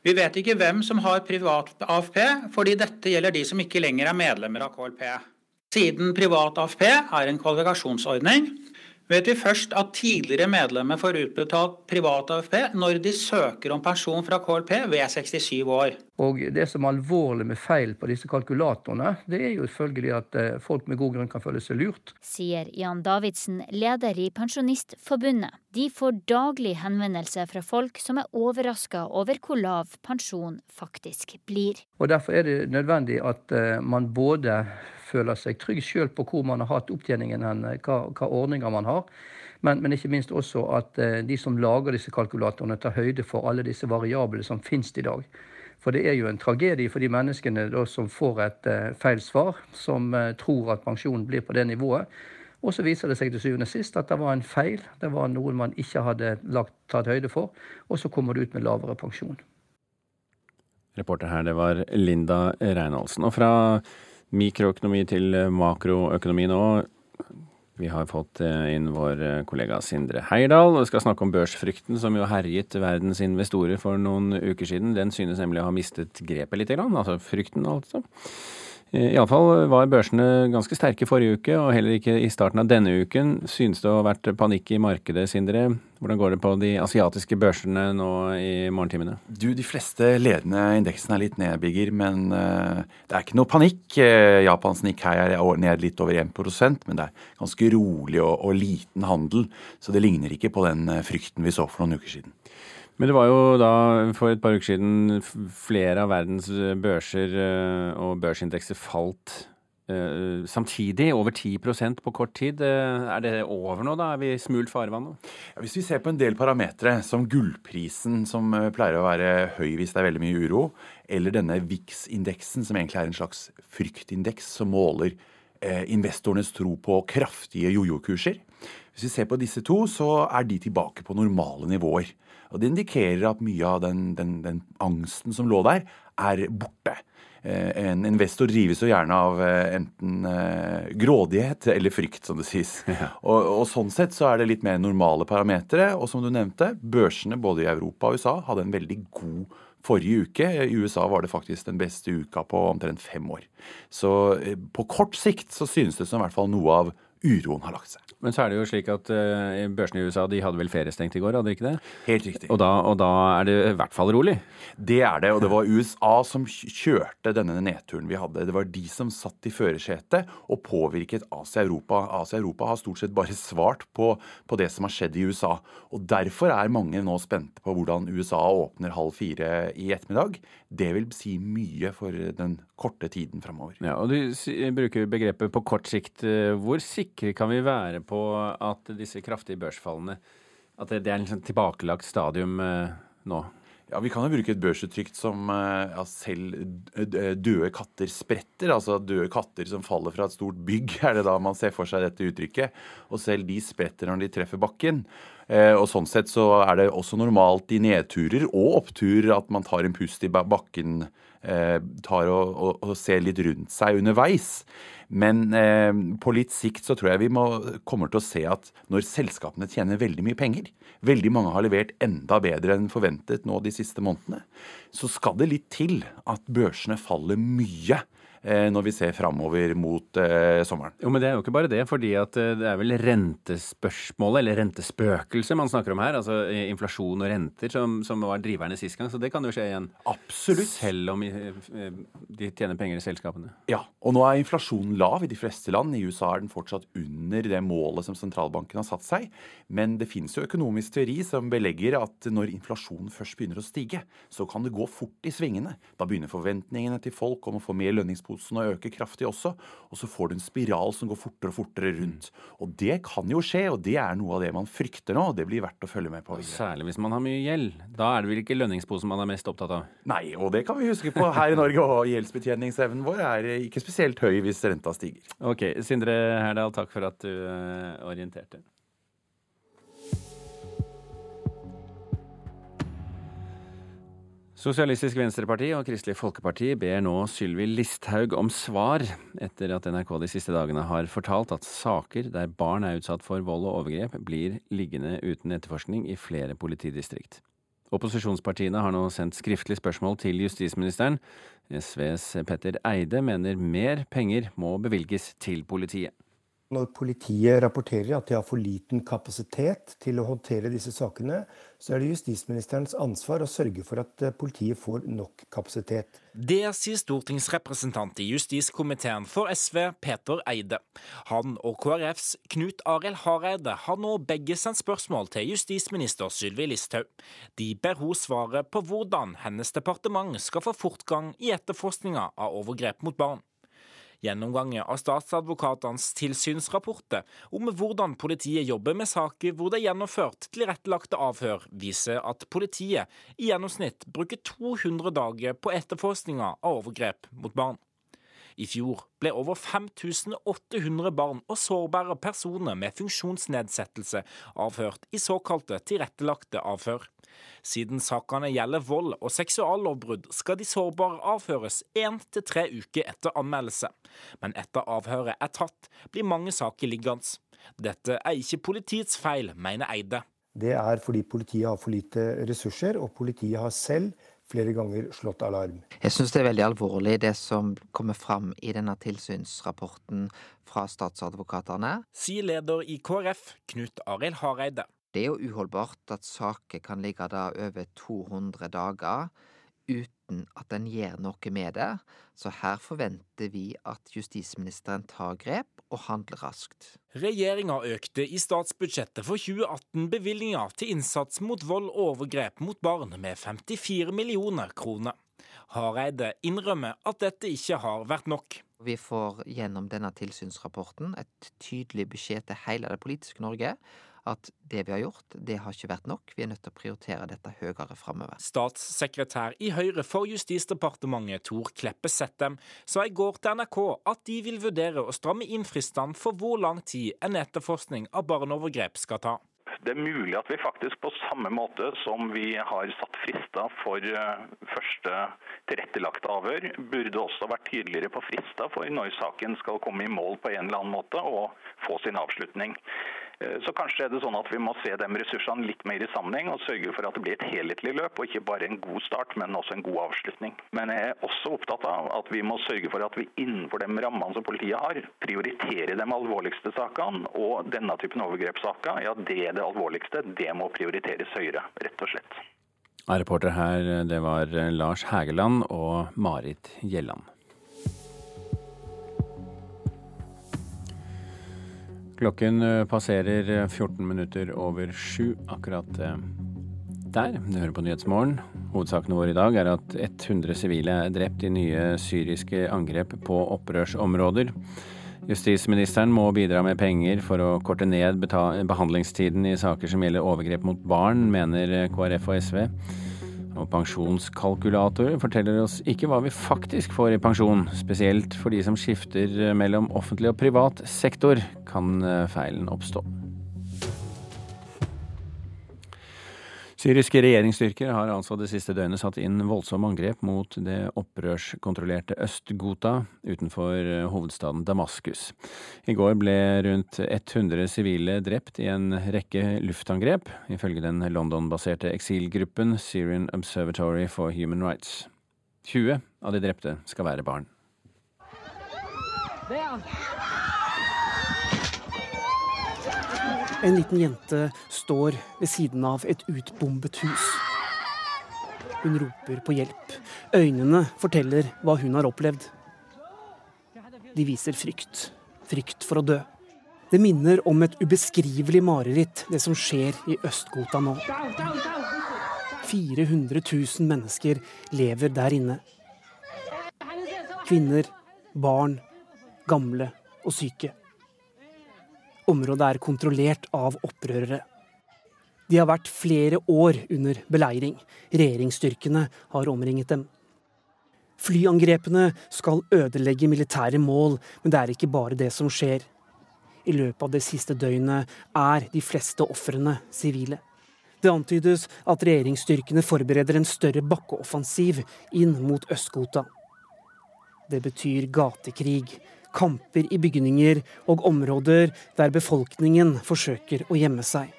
Vi vet ikke hvem som har privat AFP, fordi dette gjelder de som ikke lenger er medlemmer av KLP. Siden privat AFP er en kvalifikasjonsordning, vet vi først at tidligere medlemmer får utbetalt privat AFP når de søker om pensjon fra KLP ved 67 år. Og Det som er alvorlig med feil på disse kalkulatorene, det er jo selvfølgelig at eh, folk med god grunn kan føle seg lurt. Sier Jan Davidsen, leder i Pensjonistforbundet. De får daglig henvendelser fra folk som er overraska over hvor lav pensjon faktisk blir. Og Derfor er det nødvendig at eh, man både føler seg trygg sjøl på hvor man har hatt opptjeningen, hva, hva ordninger man har. Men, men, ikke minst også at eh, de som lager disse kalkulatorene, tar høyde for alle disse variablene som finnes i dag. For det er jo en tragedie for de menneskene da, som får et uh, feil svar, som uh, tror at pensjonen blir på det nivået. Og så viser det seg til syvende og sist at det var en feil. Det var noe man ikke hadde lagt, tatt høyde for. Og så kommer det ut med lavere pensjon. Reporter her, det var Linda Reinholdsen. Og fra mikroøkonomi til makroøkonomi nå. Vi har fått eh, inn vår eh, kollega Sindre Heierdal og skal snakke om børsfrykten som jo herjet verdens investorer for noen uker siden. Den synes nemlig å ha mistet grepet litt, altså frykten altså. Eh, iallfall var børsene ganske sterke forrige uke, og heller ikke i starten av denne uken synes det å ha vært panikk i markedet, Sindre. Hvordan går det på de asiatiske børsene nå i morgentimene? Du, De fleste ledende indeksene er litt nedbygger, men uh, det er ikke noe panikk. Uh, Japans Nikkei er ned litt over 1% men det er ganske rolig og, og liten handel. Så det ligner ikke på den frykten vi så for noen uker siden. Men det var jo da for et par uker siden flere av verdens børser eh, og børsindekser falt eh, samtidig, over 10% på kort tid. Eh, er det over nå, da? Er vi smult farvann nå? Ja, hvis vi ser på en del parametere, som gullprisen, som pleier å være høy hvis det er veldig mye uro, eller denne VIX-indeksen, som egentlig er en slags fryktindeks som måler eh, investorenes tro på kraftige jojo-kurser. Hvis vi ser på disse to, så er de tilbake på normale nivåer. Og Det indikerer at mye av den, den, den angsten som lå der, er borte. Eh, en investor drives jo gjerne av eh, enten eh, grådighet eller frykt, som det sies. Ja. Og, og, Sånn sett så er det litt mer normale parametere. Og som du nevnte, børsene både i Europa og USA hadde en veldig god forrige uke. I USA var det faktisk den beste uka på omtrent fem år. Så på kort sikt så synes det som i hvert fall noe av uroen har lagt seg. Men så er det jo slik at uh, børsene i USA de hadde vel feriestengt i går, hadde de ikke det? Helt riktig. Og da, og da, er det i hvert fall rolig? Det er det, og det var USA som kjørte denne nedturen vi hadde. Det var de som satt i førersetet og påvirket Asia-Europa. Asia-Europa har stort sett bare svart på, på, det som har skjedd i USA. Og derfor er mange nå spente på hvordan USA åpner halv fire i ettermiddag. Det vil si mye for den korte tiden framover. Ja, og du bruker begrepet på kort sikt. Hvor sikre kan vi være på at disse kraftige børsfallene at det er en sånn tilbakelagt stadium eh, nå? Ja, Vi kan jo bruke et børsuttrykk som eh, ja, selv døde katter spretter. Altså døde katter som faller fra et stort bygg, er det da man ser for seg dette uttrykket. Og selv de spretter når de treffer bakken. Eh, og sånn sett så er det også normalt i nedturer og oppturer at man tar en pust i bakken, tar og, og, og ser litt rundt seg underveis. Men eh, på litt sikt så tror jeg vi må, kommer til å se at når selskapene tjener veldig mye penger, veldig mange har levert enda bedre enn forventet nå de siste månedene, så skal det litt til at børsene faller mye Eh, når vi ser framover mot eh, sommeren. Jo, Men det er jo ikke bare det, fordi at eh, det er vel rentespørsmålet, eller rentespøkelset, man snakker om her. Altså inflasjon og renter som, som, var driverne sist gang. Så det kan jo skje igjen. Absolutt. Selv om de tjener penger i selskapene. Ja, og nå er inflasjonen lav i de fleste land. I USA er den fortsatt under det målet som sentralbanken har satt seg. Men det finnes jo økonomisk teori som belegger at når inflasjonen først begynner å stige, så kan det gå fort i svingene. Da begynner forventningene til folk om å få mer lønningsposen pengespotsen å øke kraftig også. Og så får du en spiral som går fortere og fortere rundt. Og det kan jo skje, og det er noe av det man frykter nå. og Det blir verdt å følge med på. Særlig hvis man har mye gjeld. Da er det vel ikke lønningsposen man er mest opptatt av? Nei, og det kan vi huske på her i Norge. Og gjeldsbetjeningsevnen vår er ikke spesielt høy hvis renta stiger. Ok, Sindre Herdal, takk for at du eh, orienterte. Sosialistisk Venstreparti og Kristelig Folkeparti ber nå Sylvi Listhaug om svar, etter at NRK de siste dagene har fortalt at saker der barn er utsatt for vold og overgrep, blir liggende uten etterforskning i flere politidistrikt. Opposisjonspartiene har nå sendt skriftlig spørsmål til justisministeren. SVs Petter Eide mener mer penger må bevilges til politiet. Når politiet rapporterer at de har for liten kapasitet til å håndtere disse sakene, så er det justisministerens ansvar å sørge for at eh, politiet får nok kapasitet. Det sier stortingsrepresentant i justiskomiteen for SV, Peter Eide. Han og KrFs Knut Arild Hareide har nå begge sendt spørsmål til justisminister Sylvi Listhaug. De ber hun svare på hvordan hennes departement skal få fortgang i etterforskninga av overgrep mot barn. Gjennomgangen av statsadvokatenes tilsynsrapporter om hvordan politiet jobber med saker hvor det er gjennomført tilrettelagte avhør, viser at politiet i gjennomsnitt bruker 200 dager på etterforskninga av overgrep mot barn. I fjor ble over 5800 barn og sårbare personer med funksjonsnedsettelse avhørt i såkalte tilrettelagte avhør. Siden sakene gjelder vold og seksuallovbrudd, skal de sårbare avhøres én til tre uker etter anmeldelse. Men etter avhøret er tatt, blir mange saker liggende. Dette er ikke politiets feil, mener Eide. Det er fordi politiet har for lite ressurser, og politiet har selv flere ganger slått alarm. Jeg syns det er veldig alvorlig det som kommer fram i denne tilsynsrapporten fra statsadvokatene. Sier leder i KrF, Knut Arild Hareide. Det er jo uholdbart at saker kan ligge da over 200 dager uten at en gjør noe med det, så her forventer vi at justisministeren tar grep og handler raskt. Regjeringa økte i statsbudsjettet for 2018 bevilgninga til innsats mot vold og overgrep mot barn med 54 millioner kroner. Hareide innrømmer at dette ikke har vært nok. Vi får gjennom denne tilsynsrapporten et tydelig beskjed til hele det politiske Norge at det vi har gjort, det har ikke vært nok. Vi er nødt til å prioritere dette høyere framover. Statssekretær i Høyre for Justisdepartementet Tor Kleppe Settem sa i går til NRK at de vil vurdere å stramme inn fristene for hvor lang tid en etterforskning av barneovergrep skal ta. Det er mulig at vi faktisk på samme måte som vi har satt frister for eh, første tilrettelagte avhør, burde også vært tydeligere på frister for når saken skal komme i mål på en eller annen måte og få sin avslutning. Eh, så kanskje er det sånn at vi må se de ressursene litt mer i sammenheng og sørge for at det blir et helhetlig løp, og ikke bare en god start, men også en god avslutning. Men jeg er også opptatt av at vi må sørge for at vi innenfor de rammene som politiet har, prioriterer de alvorligste sakene. Og denne typen overgrepssaker, ja det er det alvorligste. Det må prioriteres høyere, rett og slett. Reporter her, det var Lars Hægeland og Marit Gjelland. Klokken eh, passerer 14 minutter over sju akkurat eh, der. Du hører på Nyhetsmorgen. Hovedsakene våre i dag er at 100 sivile er drept i nye syriske angrep på opprørsområder. Justisministeren må bidra med penger for å korte ned behandlingstiden i saker som gjelder overgrep mot barn, mener KrF og SV. Og pensjonskalkulatorer forteller oss ikke hva vi faktisk får i pensjon. Spesielt for de som skifter mellom offentlig og privat sektor, kan eh, feilen oppstå. Syriske regjeringsstyrker har altså det siste døgnet satt inn voldsomme angrep mot det opprørskontrollerte Øst-Ghouta utenfor eh, hovedstaden Damaskus. I går ble rundt 100 sivile drept i en rekke luftangrep, ifølge den London-baserte eksilgruppen Syrian Observatory for Human Rights. 20 av de drepte skal være barn. En liten jente står ved siden av et utbombet hus. Hun roper på hjelp. Øynene forteller hva hun har opplevd. De viser frykt. Frykt for å dø. Det minner om et ubeskrivelig mareritt, det som skjer i Øst-Ghouta nå. 400 000 mennesker lever der inne. Kvinner, barn, gamle og syke. Området er kontrollert av opprørere. De har vært flere år under beleiring. Regjeringsstyrkene har omringet dem. Flyangrepene skal ødelegge militære mål, men det er ikke bare det som skjer. I løpet av det siste døgnet er de fleste ofrene sivile. Det antydes at regjeringsstyrkene forbereder en større bakkeoffensiv inn mot Øst-Ghouta. Det betyr gatekrig, kamper i bygninger og områder der befolkningen forsøker å gjemme seg.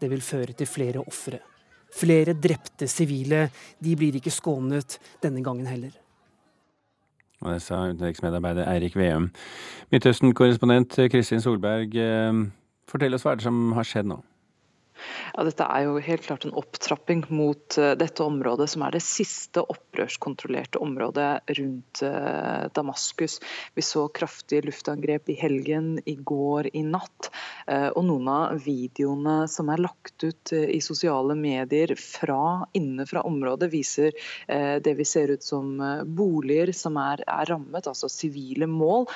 Det vil føre til flere ofre. Flere drepte sivile. De blir ikke skånet denne gangen heller. Og det sa utenriksmedarbeider Eirik Veum. Midtøsten-korrespondent Kristin Solberg, eh, fortell oss hva er det som har skjedd nå? Ja, dette er jo helt klart en opptrapping mot uh, dette området, som er det siste opprørskontrollerte området rundt uh, Damaskus. Vi så kraftige luftangrep i helgen, i går, i natt. Uh, og noen av videoene som er lagt ut i sosiale medier fra inne fra området, viser det vi ser ut som boliger som er, er rammet, altså sivile mål.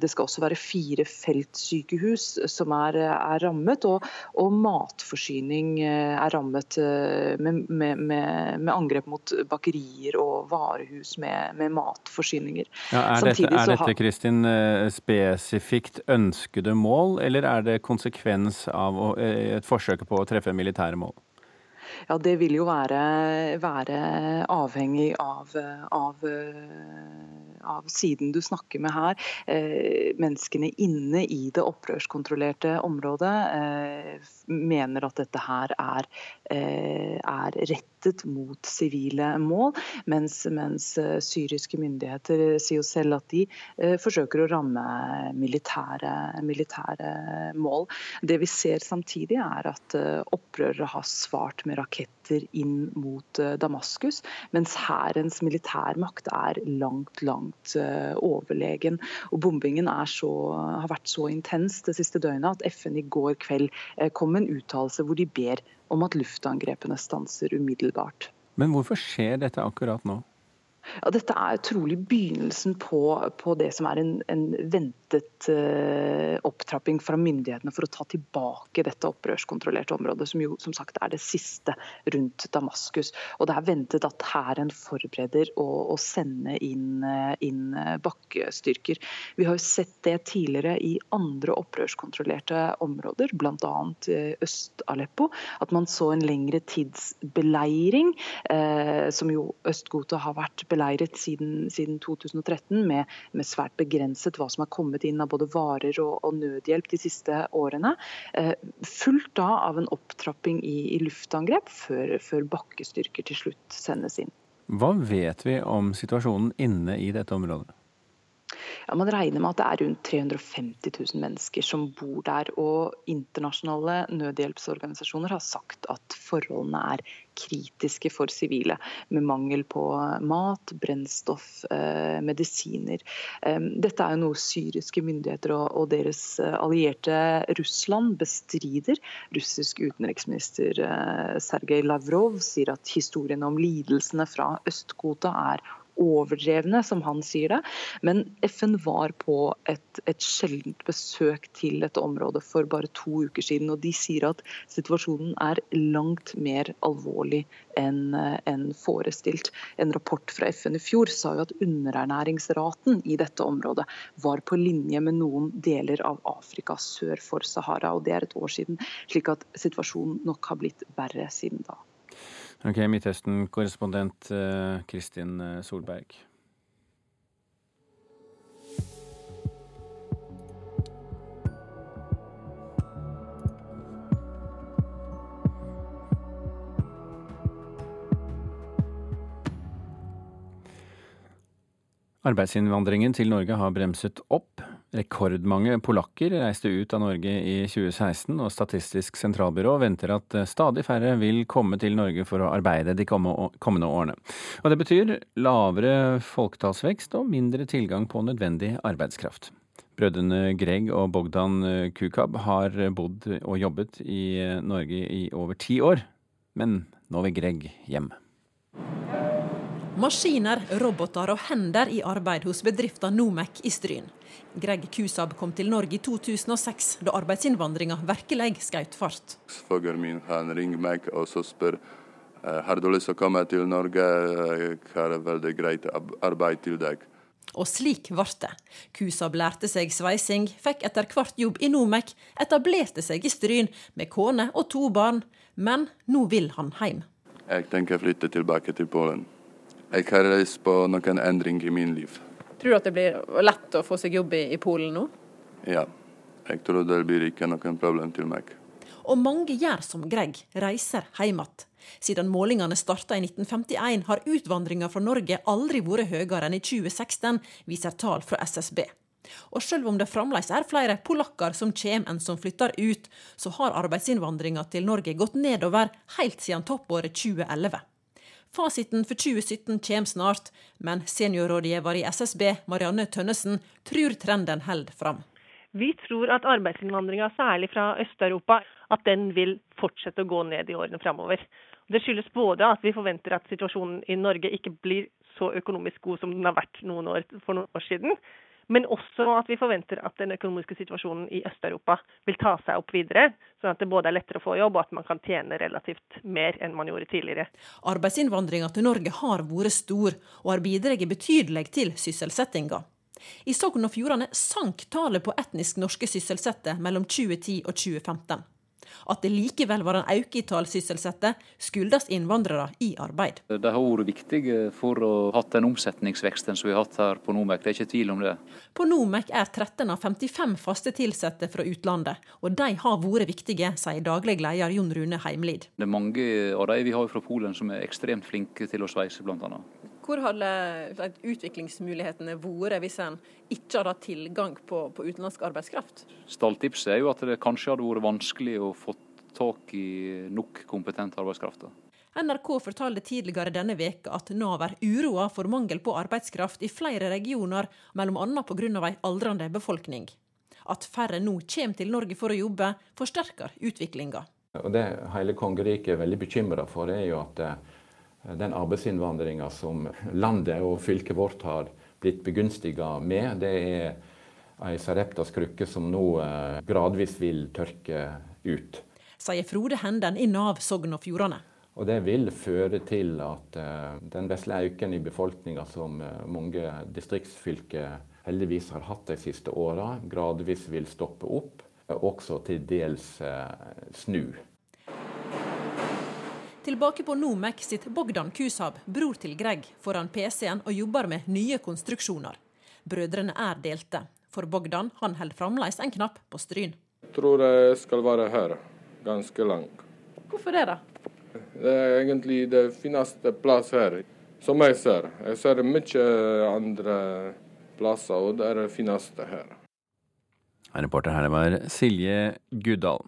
det skal også være fire feltsykehus som er, er rammet, og, og mat matforsyning eh, er rammet eh, med, med, med, med angrep mot bakerier og varehus med, matforsyninger. Ja, er, dette, er dette Kristin, eh, spesifikt ønskede mål, eller er det konsekvens av et forsøk på å treffe militære mål? Ja, Det vil jo være, være avhengig av, av av siden du snakker med her, eh, menneskene inne i det opprørskontrollerte området eh, mener at dette her er, eh, er rettet mot sivile mål, mens, mens, syriske myndigheter sier jo selv at de forsøker å ramme militære, militære mål. Det vi ser samtidig, er at opprørere har svart med raketter inn mot Damaskus, mens hærens militærmakt er langt langt eh, overlegen. Og Bombingen så, har vært så intens det siste døgnet at FN i går kveld eh, kom med en uttalelse hvor de ber om at luftangrepene stanser umiddelbart. Men hvorfor skjer dette akkurat nå? Ja, dette er trolig begynnelsen på, på det som er en, en ventet uh, opptrapping fra myndighetene for å ta tilbake dette opprørskontrollerte området, som jo som sagt er det siste rundt Damaskus. Og Det er ventet at hæren forbereder å, å sende inn, uh, inn bakkestyrker. Vi har jo sett det tidligere i andre opprørskontrollerte områder, bl.a. Øst-Aleppo. At man så en lengre tids beleiring, uh, som jo Øst-Ghouta har vært beleiret siden, siden 2013, med, med, svært begrenset hva som har kommet inn av både varer og, og nødhjelp de siste årene. Eh, fulgt da av en opptrapping i, i luftangrep, før, før bakkestyrker til slutt sendes inn. Hva vet vi om situasjonen inne i dette området? Ja, man regner med at det er rundt 350 000 mennesker som bor der. Og internasjonale nødhjelpsorganisasjoner har sagt at forholdene er kritiske for sivile, med mangel på mat, brennstoff, eh, medisiner. Dette er jo noe syriske myndigheter og deres eh, allierte Russland bestrider. Russisk utenriksminister eh, Sergej Lavrov sier at historiene om lidelsene fra Øst-Ghouta er overdrevne, som han sier det. Men FN var på et, et sjeldent besøk til dette området for bare to uker siden. Og de sier at situasjonen er langt mer alvorlig enn en forestilt. En rapport fra FN i fjor sa jo at underernæringsraten i dette området var på linje med noen deler av Afrika sør for Sahara. Og det er et år siden, slik at situasjonen nok har blitt verre siden da. Ok, Midtøsten-korrespondent eh, Kristin eh, Solberg. Arbeidsinnvandringen til Norge har bremset opp. Rekordmange polakker reiste ut av Norge i 2016, og Statistisk sentralbyrå venter at stadig færre vil komme til Norge for å arbeide de kommende årene. Og Det betyr lavere folketallsvekst og mindre tilgang på nødvendig arbeidskraft. Brødrene Greg og Bogdan Kukab har bodd og jobbet i Norge i over ti år, men nå vil Greg hjem. Maskiner, roboter og hender i arbeid hos bedriften Nomec i Stryn. Greg Kusab kom til Norge i 2006, da arbeidsinnvandringa virkelig skjøt fart. Svogeren min han ringer meg og så spør eh, har du lyst til å komme til Norge, jeg har veldig greit arbeid til deg. Og slik ble det. Kusab lærte seg sveising, fikk etter hvert jobb i Nomek, etablerte seg i Stryn med kone og to barn. Men nå vil han hjem. Jeg tenker å flytte tilbake til Polen. Jeg har lyst på noen endring i min liv. Tror du at det blir lett å få seg jobb i, Polen nå? Ja, jeg tror det blir ikke noen problem til meg. Og mange gjør som Greg, reiser hjem igjen. Siden målingene starta i 1951 har utvandringa fra Norge aldri vært høyere enn i 2016, viser tall fra SSB. Og selv om det fremdeles er flere polakker som kommer enn som flytter ut, så har arbeidsinnvandringa til Norge gått nedover helt siden toppåret 2011. Fasiten for 2017 kommer snart, men seniorrådgiver i SSB, Marianne Tønnesen, tror trenden holder fram. Vi tror at arbeidsinnvandringa, særlig fra Øst-Europa, at den vil fortsette å gå ned i årene framover. Det skyldes både at vi forventer at situasjonen i Norge ikke blir så økonomisk god som den har vært noen år for noen år siden, men også at vi forventer at den økonomiske situasjonen i Øst-Europa vil ta seg opp videre, sånn at det både er lettere å få jobb og at man kan tjene relativt mer enn man gjorde tidligere. Arbeidsinnvandringa til Norge har vært stor, og har bidratt betydelig til sysselsettinga. I Sogn og Fjordane sank tallet på etnisk norske sysselsatte mellom 2010 og 2015. At det likevel var en økning i tall sysselsatte, skyldes innvandrere i arbeid. De har vært viktige for å ha hatt den omsetningsveksten som vi har hatt her på Nomek, det er ikke tvil om det. På Nomek er 13 av 55 faste ansatte fra utlandet, og de har vært viktige, sier daglig leder Jon Rune Heimlid. Det er mange av de vi har fra Polen som er ekstremt flinke til å sveise, bl.a. Hvor hadde utviklingsmulighetene vært hvis en ikke hadde hatt tilgang på, på utenlandsk arbeidskraft? Stalltipset er jo at det kanskje hadde vært vanskelig å få tak i nok kompetent arbeidskraft. NRK fortalte tidligere denne veka at Nav er uroa for mangel på arbeidskraft i flere regioner, bl.a. pga. ei aldrende befolkning. At færre nå kommer til Norge for å jobbe, forsterker utviklinga. Det hele kongeriket er veldig bekymra for, er jo at Den arbeidsinnvandringa som landet og fylket vårt har blitt begunstiga med, det er ei Sareptas krukke som nå eh, gradvis vil tørke ut. Sier Frode Henden i Nav Sogn og Fjordane. Og Det vil føre til at uh, den vesle økningen i befolkninga som uh, mange distriktsfylker heldigvis har hatt de siste åra, gradvis vil stoppe opp, også til dels snu. Tilbake på Nomek sitt Bogdan Kushab, bror til Greg, foran PC-en og jobber med nye konstruksjoner. Brødrene er delte, for Bogdan han holder fremdeles en knapp på Stryn. Jeg tror jeg skal være her ganske lang. Hvorfor det, da? Det er egentlig det fineste plass her, som jeg ser. Jeg ser mye andre plasser, og det er det fineste her. Reporter her var Silje Guddal.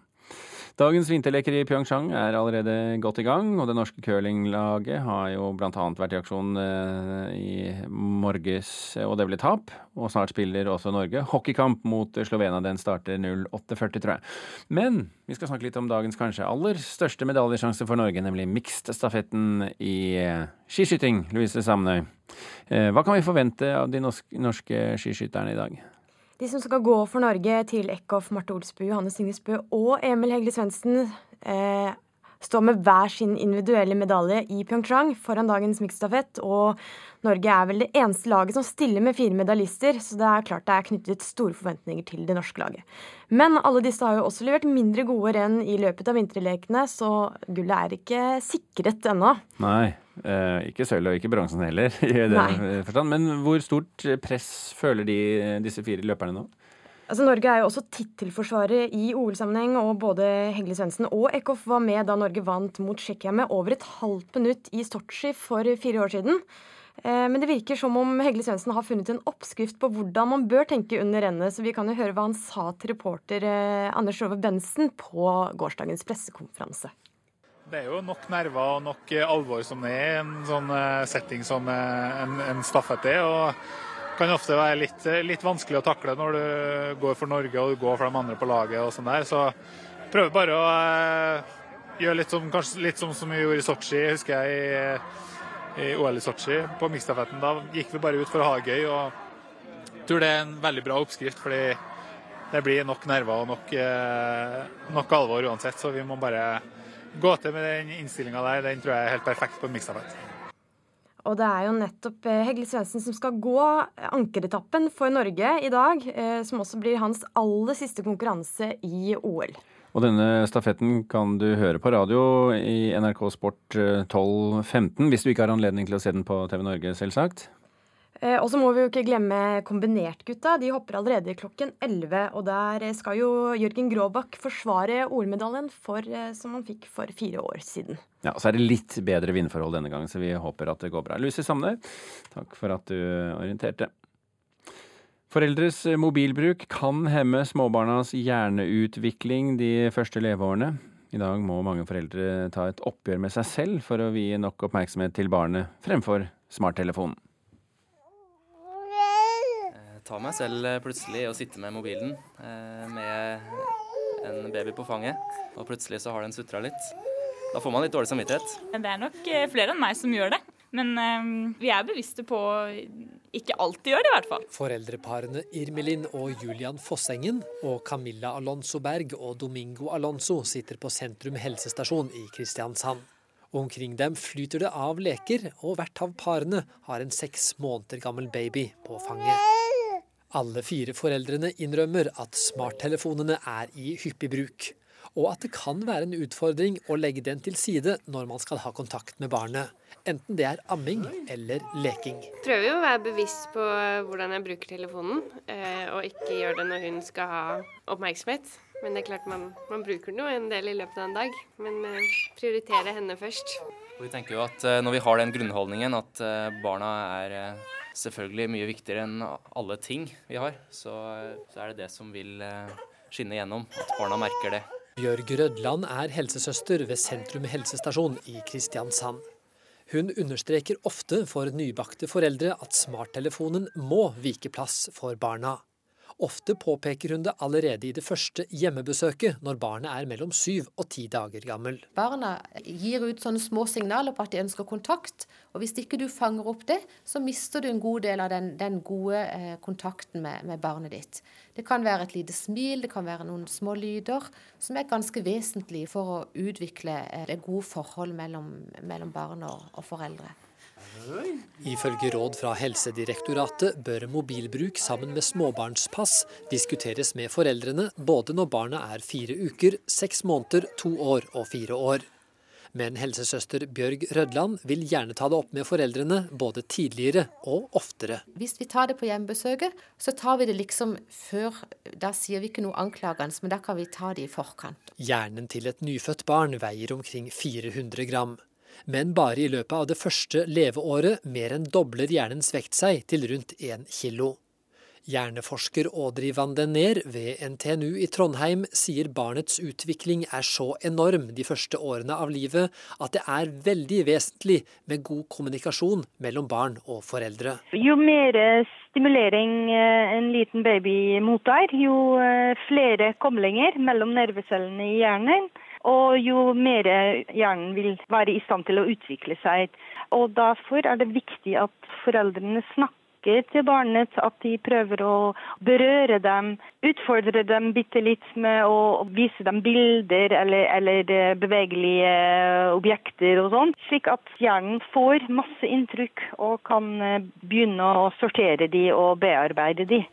Dagens vinterleker i Pyeongchang er allerede godt i gang, og det norske curlinglaget har jo bl.a. vært i aksjon eh, i morges, og det ble tap. Og snart spiller også Norge hockeykamp mot Slovenia. Den starter 08.40, tror jeg. Men vi skal snakke litt om dagens kanskje aller største medaljesjanse for Norge, nemlig mixed-stafetten i eh, skiskyting. Louise Samnøy, eh, hva kan vi forvente av de norske skiskytterne i dag? De som skal gå for Norge til Eckhoff, Marte Olsbu, Johanne Signesbø og Emil Hegle Svendsen, eh, står med hver sin individuelle medalje i Pyeongchang foran dagens miksstafett. Og Norge er vel det eneste laget som stiller med fire medaljister, så det er klart det er knyttet store forventninger til det norske laget. Men alle disse har jo også levert mindre gode renn i løpet av vinterlekene, så gullet er ikke sikret ennå. Nei. Eh, ikke sølv og ikke bronsen heller, i den Nei. forstand. Men hvor stort press føler de, disse fire løperne nå? Altså, Norge er jo også tittelforsvarer i OL-sammenheng, og både Hegle Svendsen og Eckhoff var med da Norge vant mot Tsjekkia med over et halvt minutt i Sotsji for fire år siden. Eh, men det virker som om Hegle Svendsen har funnet en oppskrift på hvordan man bør tenke under rennet, så vi kan jo høre hva han sa til reporter eh, Anders Rove Bensen på gårsdagens pressekonferanse. Det er jo nok nerver og nok eh, alvor som det er i en sånn eh, setting som eh, en, en stafett er. og kan ofte være litt, litt, vanskelig å takle når du går for Norge og du går for de andre på laget. og sånn der, Så prøver bare å gjøre litt som, litt som, som vi gjorde i Sotsji, husker jeg, i, i OL i Sotsji. På miksstafetten. Da gikk vi bare ut for å ha det gøy. og Jeg tror det er en veldig bra oppskrift. fordi det blir nok nerver og nok, nok alvor uansett. Så vi må bare gå til med den innstillinga der, den tror jeg er helt perfekt på en miksstafett. Og det er jo nettopp eh, Hegle Svendsen som skal gå ankeretappen for Norge i dag, eh, som også blir hans aller siste konkurranse i OL. Og denne stafetten kan du høre på radio i NRK Sport 12.15, eh, hvis du ikke har anledning til å se den på TV Norge, selvsagt. Eh, og så må vi jo ikke glemme kombinertgutta. De hopper allerede klokken 11. Og der skal jo Jørgen Gråbakk forsvare OL-medaljen eh, som han fikk for fire år siden. Ja, og Så er det litt bedre vindforhold denne gangen, så vi håper at det går bra. Lucy Samner, takk for at du orienterte. Foreldres mobilbruk kan hemme småbarnas hjerneutvikling de første leveårene. I dag må mange foreldre ta et oppgjør med seg selv for å vie nok oppmerksomhet til barnet fremfor smarttelefonen ta meg selv eh, plutselig og sitte med mobilen eh, med en baby på fanget, og plutselig så har den sutra litt. Da får man litt dårlig samvittighet. Det er nok eh, flere enn meg som gjør det. Men eh, vi er bevisste på ikke alltid gjør det, i hvert fall. Foreldreparene Irmelin og Julian Fossengen og Camilla Alonso Berg og Domingo Alonso sitter på Sentrum helsestasjon i Kristiansand. Omkring dem flyter det av leker, og hvert av parene har en seks måneder gammel baby på fanget. Alle fire foreldrene innrømmer at smarttelefonene er i hyppig bruk, og at det kan være en utfordring å legge den til side når man skal ha kontakt med barnet, enten det er amming eller leking. Jeg prøver jo å være bevisst på hvordan jeg bruker telefonen, eh, og ikke gjør det når hun skal ha oppmerksomhet. Men det er klart man, man bruker den jo en del i løpet av en dag, men eh, prioritere henne først. Vi tenker jo at eh, når vi har den grunnholdningen at barna er selvfølgelig mye viktigere enn alle ting vi har, så, så er det det som vil eh, skinne gjennom, at barna merker det. Bjørg Rødland er helsesøster ved Sentrum helsestasjon i Kristiansand. Hun understreker ofte for nybakte foreldre at smarttelefonen må vike plass for barna. Ofte påpeker hun det allerede i det første hjemmebesøket, når barnet er mellom syv og ti dager gammel. Barna gir ut sånne små signaler på at de ønsker kontakt, og hvis ikke du fanger opp det, så mister du en god del av den, den gode eh, kontakten med, med, barnet ditt. Det kan være et lite smil, det kan være noen små lyder, som er ganske vesentlige for å utvikle eh, det gode forhold mellom, mellom barn og, og foreldre. Ifølge råd fra Helsedirektoratet bør mobilbruk sammen med småbarnspass diskuteres med foreldrene både når barna er fire uker, seks måneder, to år og fire år. Men helsesøster Bjørg Rødland vil gjerne ta det opp med foreldrene både tidligere og oftere. Hvis vi tar det på hjemmebesøket, så tar vi det liksom før. Da sier vi ikke noe anklagende, men da kan vi ta det i forkant. Hjernen til et nyfødt barn veier omkring 400 gram men bare i løpet av det første leveåret mer enn dobler hjernens vekt seg til rundt 1 kilo. Hjerneforsker Audrey van den ved NTNU i Trondheim sier barnets utvikling er så enorm de første årene av livet at det er veldig vesentlig med god kommunikasjon mellom barn og foreldre. Jo mer stimulering eh, en liten baby mottar, jo eh, flere koblinger mellom nervecellene i hjernen og jo mer hjernen vil være i stand til å utvikle seg. Og Derfor er det viktig at foreldrene snakker til barnet, at de prøver å berøre dem, utfordre dem bitte litt med å vise dem bilder eller, eller bevegelige objekter og sånn, slik at hjernen får masse inntrykk og kan begynne å sortere de og bearbeide de.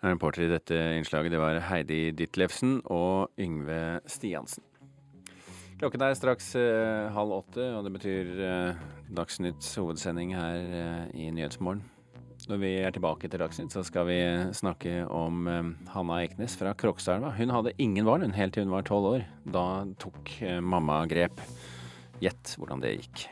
Reporter i dette innslaget det var Heidi Ditlevsen og Yngve Stiansen. Klokken er straks eh, halv åtte, og det betyr eh, Dagsnytts hovedsending her eh, i Nyhetsmorgen. Når vi er tilbake til Dagsnytt, så skal vi snakke om Hanna Eknes fra Krokstadelva. Hun hadde ingen barn hun helt til hun var tolv år. Da tok mamma grep. Gjett hvordan det gikk.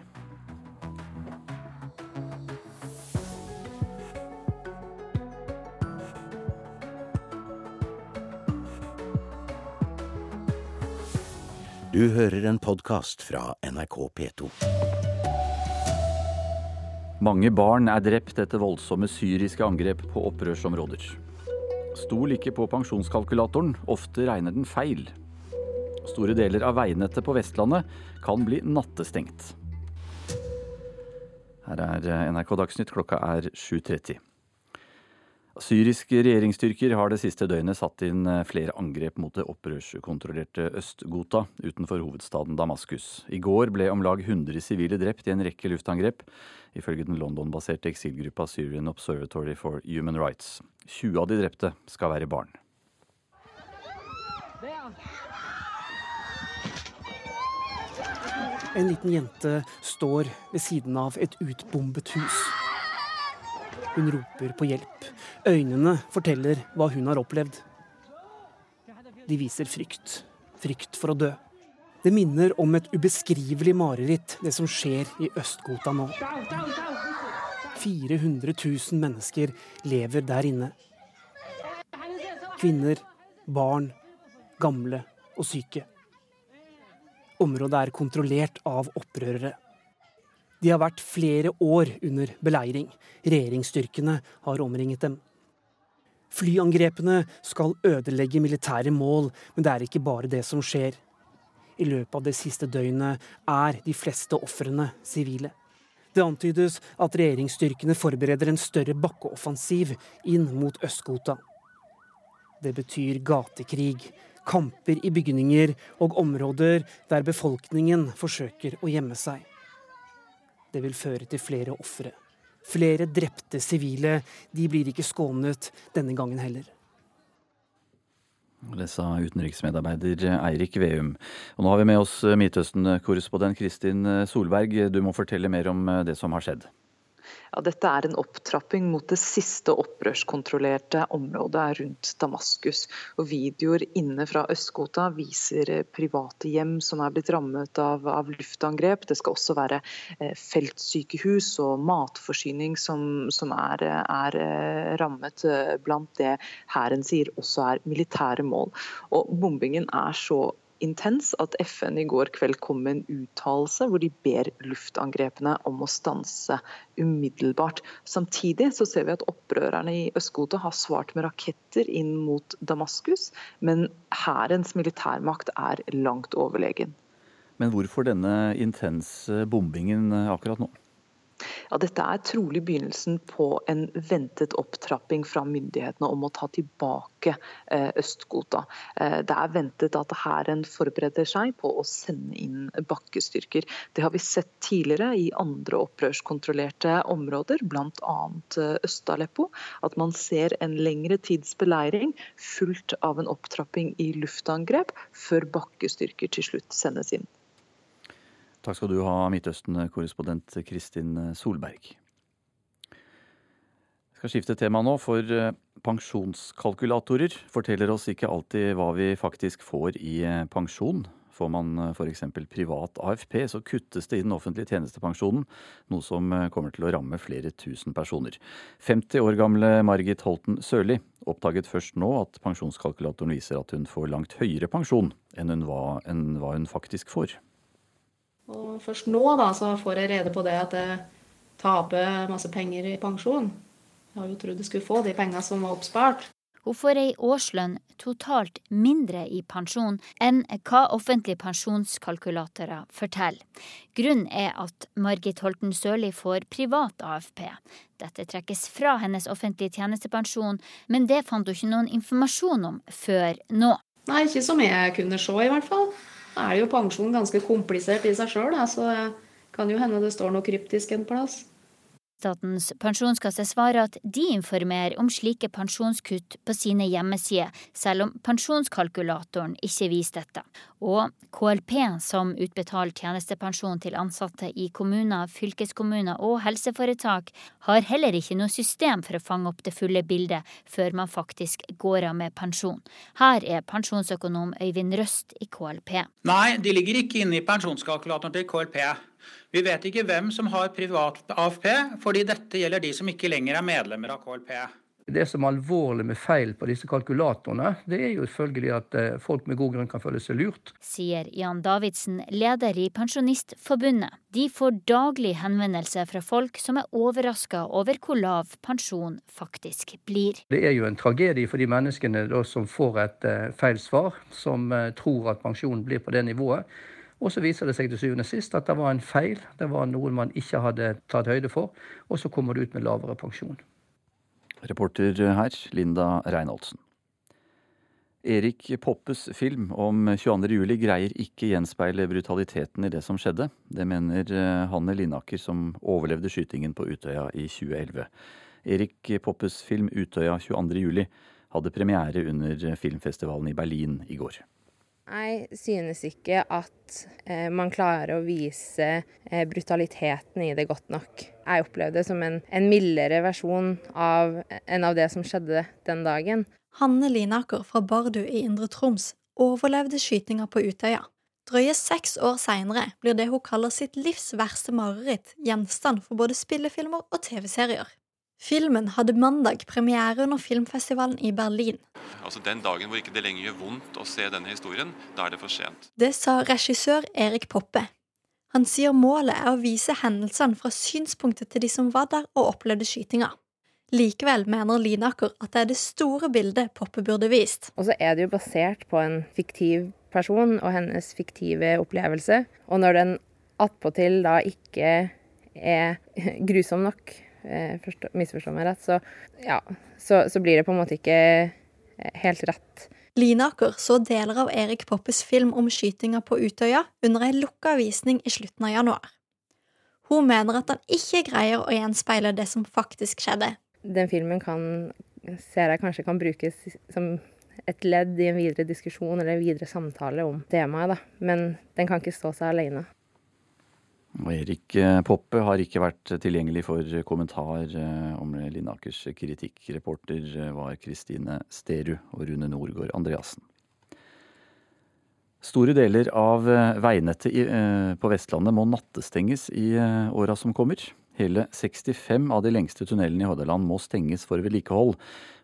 Du hører en podkast fra NRK P2. Mange barn er drept etter voldsomme syriske angrep på opprørsområder. Stol ikke på pensjonskalkulatoren, ofte regner den feil. Store deler av veinettet på Vestlandet kan bli nattestengt. Her er NRK Dagsnytt, klokka er 7.30. Syriske regjeringsstyrker har det siste døgnet satt inn eh, flere angrep mot det opprørskontrollerte Øst-Ghouta utenfor hovedstaden Damaskus. I går ble om lag 100 sivile drept i en rekke luftangrep, ifølge den London-baserte eksilgruppa Syrian Observatory for Human Rights. 20 av de drepte skal være barn. En liten jente står ved siden av et utbombet hus. Hun roper på hjelp. Øynene forteller hva hun har opplevd. De viser frykt. Frykt for å dø. Det minner om et ubeskrivelig mareritt, det som skjer i Øst-Ghouta nå. 400 000 mennesker lever der inne. Kvinner, barn, gamle og syke. Området er kontrollert av opprørere. De har vært flere år under beleiring. Regjeringsstyrkene har omringet dem. Flyangrepene skal ødelegge militære mål, men det er ikke bare det som skjer. I løpet av det siste døgnet er de fleste ofrene sivile. Det antydes at regjeringsstyrkene forbereder en større bakkeoffensiv inn mot Øst-Ghouta. Det betyr gatekrig, kamper i bygninger og områder der befolkningen forsøker å gjemme seg. Det vil føre til flere ofre. Flere drepte sivile. De blir ikke skånet denne gangen heller. Det sa utenriksmedarbeider Eirik Veum. Og nå har vi med oss Midtøsten-korrespondent Kristin Solberg. Du må fortelle mer om det som har skjedd. Ja, dette er en opptrapping mot det siste opprørskontrollerte området rundt Damaskus. Og videoer inne fra Øst-Ghouta viser eh, private hjem som er blitt rammet av, av, luftangrep. Det skal også være eh, feltsykehus og matforsyning som, som er, er, eh, rammet, blant det hæren sier også er militære mål. Og bombingen er så intens at FN i går kveld kom med en uttalelse hvor de ber luftangrepene om å stanse umiddelbart. Samtidig så ser vi at opprørerne i Øst-Ghouta har svart med raketter inn mot Damaskus, men hærens militærmakt er langt overlegen. Men hvorfor denne intense bombingen akkurat nå? Ja, dette er trolig begynnelsen på en ventet opptrapping fra myndighetene om å ta tilbake eh, Øst-Ghouta. Eh, det er ventet at hæren forbereder seg på å sende inn bakkestyrker. Det har vi sett tidligere i andre opprørskontrollerte områder, bl.a. Eh, Øst-Aleppo. At man ser en lengre tids beleiring fulgt av en opptrapping i luftangrep, før bakkestyrker til slutt sendes inn. Takk skal du ha, Midtøsten-korrespondent Kristin Solberg. Jeg skal skifte tema nå, for eh, pensjonskalkulatorer forteller oss ikke alltid hva vi faktisk får i eh, pensjon. Får man eh, f.eks. privat AFP, så kuttes det i den offentlige tjenestepensjonen, noe som kommer til å ramme flere tusen personer. 50 år gamle Margit Holten Sørli oppdaget først nå at pensjonskalkulatoren viser at hun får langt høyere pensjon enn, hun var, enn hva hun faktisk får. Og først nå da, så får jeg rede på det at jeg taper masse penger i pensjon. Jeg har jo trodd jeg skulle få de pengene som var oppspart. Hun får ei årslønn totalt mindre i pensjon enn hva offentlige pensjonskalkulatorer forteller. Grunnen er at Margit Holten Sørli får privat AFP. Dette trekkes fra hennes offentlige tjenestepensjon, men det fant hun ikke noen informasjon om før nå. Nei, ikke som jeg kunne se, i hvert fall er jo pensjon ganske komplisert i seg sjøl, så det kan jo hende det står noe kryptisk en plass. Statens pensjonskasse svarer at de informerer om slike pensjonskutt på sine hjemmesider, selv om pensjonskalkulatoren ikke viser dette. Og KLP, som utbetaler tjenestepensjon til ansatte i kommuner, fylkeskommuner og helseforetak, har heller ikke noe system for å fange opp det fulle bildet før man faktisk går av med pensjon. Her er pensjonsøkonom Øyvind Røst i KLP. Nei, de ligger ikke inne i pensjonskalkulatoren til KLP. Vi vet ikke hvem som har privat AFP, fordi dette gjelder de som ikke lenger er medlemmer av KLP. Det som er alvorlig med feil på disse kalkulatorene, det er jo selvfølgelig at eh, folk med god grunn kan føle seg lurt. Sier Jan Davidsen, leder i Pensjonistforbundet. De får daglig henvendelse fra folk som er overraska over hvor lav pensjon faktisk blir. Det er jo en tragedie for de menneskene som får et eh, feil svar, som eh, tror at pensjonen blir på det nivået. Og så viser det seg til syvende og sist at det var en feil. Det var noe man ikke hadde tatt høyde for. Og så kommer det ut med lavere pensjon. Reporter her, Linda Reinholdsen. Erik Poppes film om 22.07 greier ikke gjenspeile brutaliteten i det som skjedde. Det mener eh, Hanne Linaker, som overlevde skytingen på Utøya i 2011. Erik Poppes film 'Utøya 22.07' hadde premiere under filmfestivalen i Berlin i går. Jeg synes ikke at eh, man klarer å vise eh, brutaliteten i det godt nok. Jeg opplevde det som en, en mildere versjon av, enn av det som skjedde den dagen. Hanne Linaker fra Bardu i Indre Troms overlevde skytinga på Utøya. Drøye seks år seinere blir det hun kaller sitt livs verste mareritt, gjenstand for både spillefilmer og TV-serier. Filmen hadde mandag premiere under filmfestivalen i Berlin. Altså Den dagen hvor ikke det lenger gjør vondt å se denne historien, da er det for sent. Det sa regissør Erik Poppe. Han sier målet er å vise hendelsene fra synspunktet til de som var der og opplevde skytinga. Likevel mener Linaker at det er det store bildet Poppe burde vist. Og så er det jo basert på en fiktiv person og hennes fiktive opplevelse. Og når den attpåtil da ikke er grusom nok, Eh, misforstå meg rett, så, ja, så, så, blir det på en måte ikke eh, helt rett. Linaker så deler av Erik Poppes film om skytinga på Utøya under ei lukka visning i slutten av januar. Hun mener at han ikke greier å gjenspeile det som faktisk skjedde. Den filmen kan, ser jeg kanskje kan brukes som et ledd i en videre diskusjon eller en videre samtale om temaet, da. Men den kan ikke stå seg alene. Og Erik eh, Poppe har ikke vært tilgjengelig for kommentar eh, om Linnakers kritikk. Reporter eh, var Kristine Sterud og Rune Norgård Andreassen. Store deler av veinettet på Vestlandet må nattestenges i åra som kommer. Hele 65 av de lengste tunnelene i Hordaland må stenges for vedlikehold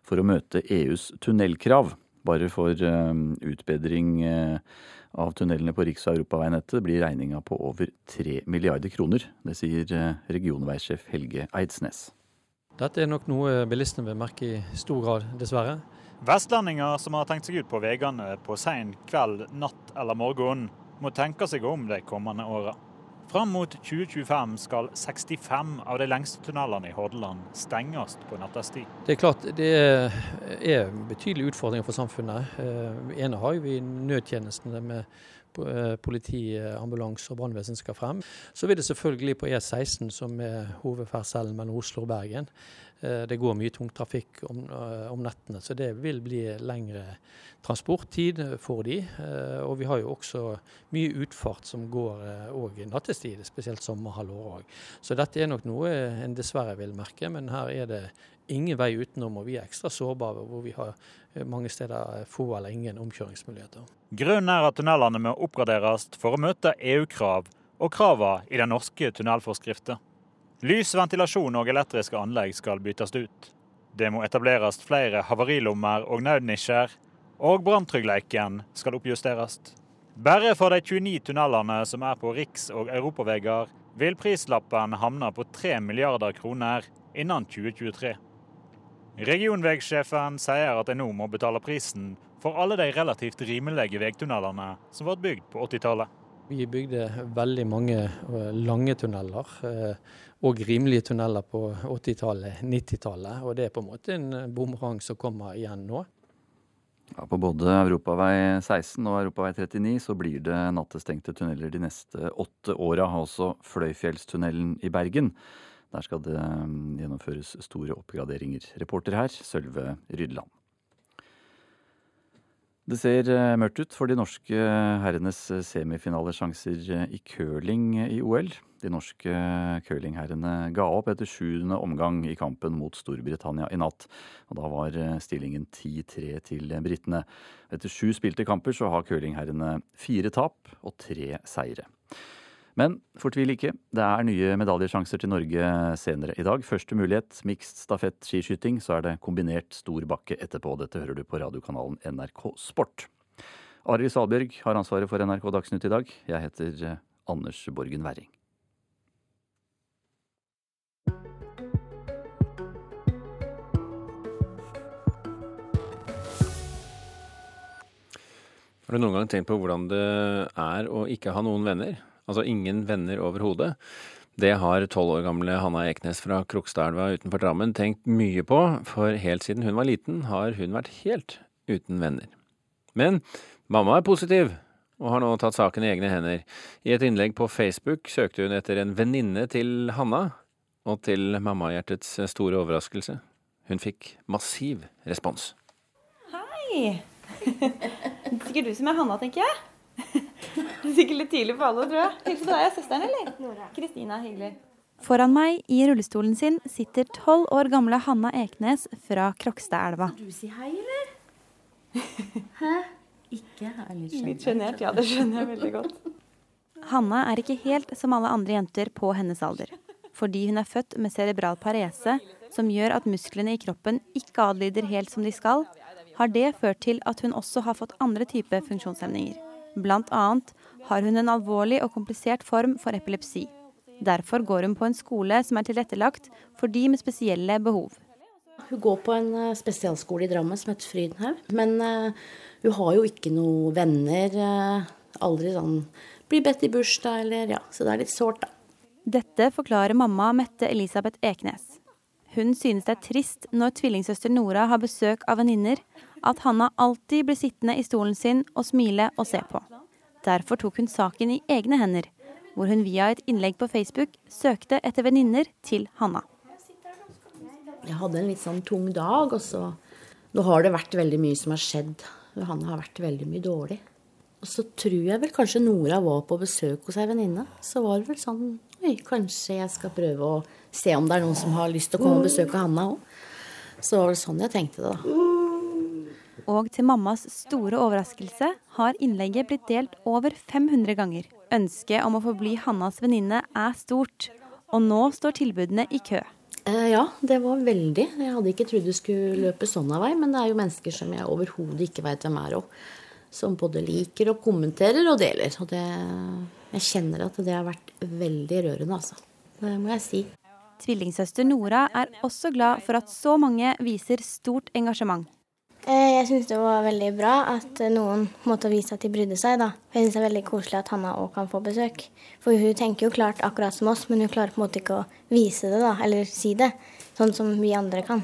for å møte EUs tunnelkrav. Bare for utbedring av tunnelene på riks- og europaveinettet blir regninga på over 3 milliarder kroner. Det sier regionveisjef Helge Eidsnes. Dette er nok noe bilistene vil merke i stor grad, dessverre. Vestlendinger som har tenkt seg ut på veiene på sein kveld, natt eller morgen, må tenke seg om de kommende åra. Fram mot 2025 skal 65 av de lengste tunnelene i Hordaland stenges på nattestid. Det er klart det er betydelige utfordringer for samfunnet. En ene har vi nødtjenestene med Eh, politi, eh, ambulanse og brannvesen skal frem. Så vil det selvfølgelig på E16, som er hovedferdselen mellom Oslo og Bergen. Eh, det går mye tungtrafikk om, om nettene, så det vil bli lengre transporttid for de. Og vi har jo også mye utfart som går òg nattestid, spesielt sommerhalvåret òg. Så dette er nok noe en dessverre vil merke, men her er det ingen vei utenom, og vi er ekstra sårbare hvor vi har eh, mange steder eh, få eller ingen omkjøringsmuligheter. Grunnen er at tunnelene må oppgraderes for å møte EU-krav og kravene i den norske tunnelforskriften. Lys, ventilasjon og elektriske anlegg skal byttes ut. Det må etableres flere havarilommer og nødnisjer, og branntryggleiken skal oppjusteres. Bare for de 29 tunnelene som er på riks- og europaveier, vil prislappen havne på 3 milliarder kroner innen 2023. Regionvegsjefen sier at en nå må betale prisen for alle de relativt rimelige veitunnelene som ble bygd på 80-tallet. Vi bygde veldig mange eh, lange tunneler eh, og rimelige tunneler på 80-tallet, 90-tallet. Og det er på en måte en bumerang som kommer igjen nå. Ja, på både Europavei 16 og Europavei 39 så blir det nattestengte tunneler de neste åtte åra. Også Fløyfjellstunnelen i Bergen der skal det mm, gjennomføres store oppgraderinger. Reporter her, Sølve Rydland. Det ser eh, mørkt ut for de norske herrenes semifinalesjanser i curling i OL. De norske curlingherrene ga opp etter sjuende omgang i kampen mot Storbritannia i natt. Og da var eh, stillingen 10-3 til britene. Etter sju spilte kamper så har curlingherrene fire tap og tre seire. Men fortvil ikke, det er nye medaljesjanser til Norge senere i dag. Første mulighet mixed stafett skiskyting, så er det kombinert stor bakke etterpå. Dette hører du på radiokanalen NRK Sport. Arild Salbjørg har ansvaret for NRK Dagsnytt i dag. Jeg heter eh, Anders Borgen Werring. Har du noen gang tenkt på hvordan det er å ikke ha noen venner? Altså ingen venner overhodet. Det har tolv år gamle Hanna Eknes fra Krokstadelva utenfor Drammen tenkt mye på, for helt siden hun var liten har hun vært helt uten venner. Men mamma er positiv, og har nå tatt saken i egne hender. I et innlegg på Facebook søkte hun etter en venninne til Hanna, og til mammahjertets store overraskelse, hun fikk massiv respons. Hei! Det er Sikkert du som er Hanna, tenker jeg. Det er sikkert litt tidlig for alle, tror jeg. Hils på deg, og søsteren, eller? Kristina, hyggelig. Foran meg i rullestolen sin sitter tolv år gamle Hanna Eknes fra Krokstadelva. Skal du si hei, eller? Hæ? Ikke? Litt sjenert, ja. Det skjønner jeg veldig godt. Hanna er ikke helt som alle andre jenter på hennes alder. Fordi hun er født med cerebral parese, som gjør at musklene i kroppen ikke adlyder helt som de skal, har det ført til at hun også har fått andre typer funksjonshemninger. Blant annet har hun en alvorlig og komplisert form for epilepsi. Derfor går hun på en skole som er tilrettelagt for de med spesielle behov. Hun går på en eh, spesialskole i Drammen som heter Frydenhaug. Men uh, hun har jo ikke noen venner. Uh, aldri sånn blir bedt i bursdag eller ja. Så det er litt sårt, da. Dette forklarer mamma Mette Elisabeth Eknes. Hun synes det er trist når tvillingsøster Nora har besøk av venninner, at Hanna alltid blir sittende i stolen sin og smile og se på. Derfor tok hun saken i egne hender, hvor hun via et innlegg på Facebook søkte etter venninner til Hanna. Jeg hadde en litt sånn tung dag, og så Nå har det vært veldig mye som har skjedd. Hanna har vært veldig mye dårlig. Og så tror jeg vel kanskje Nora var på besøk hos ei venninne. Så var det vel sånn Oi, kanskje jeg skal prøve å se om det er noen som har lyst til å komme og besøke Hanna òg. Så var det sånn jeg tenkte det, da. Og til mammas store overraskelse har innlegget blitt delt over 500 ganger. Ønsket om å få bli Hannas venninne er stort, og nå står tilbudene i kø. Eh, ja, det var veldig. Jeg hadde ikke trodd det skulle løpe sånn av vei, men det er jo mennesker som jeg overhodet ikke veit hvem er, og som både liker og kommenterer og deler. Og det, jeg kjenner at det har vært veldig rørende, altså. Det må jeg si. Tvillingsøster Nora er også glad for at så mange viser stort engasjement. Eh, jeg syns det var veldig bra at noen måtte vise at de brydde seg. da. Jeg syns det er veldig koselig at Hanna òg kan få besøk. For hun tenker jo klart akkurat som oss, men hun klarer på en måte ikke å vise det, da, eller si det. Sånn som vi andre kan.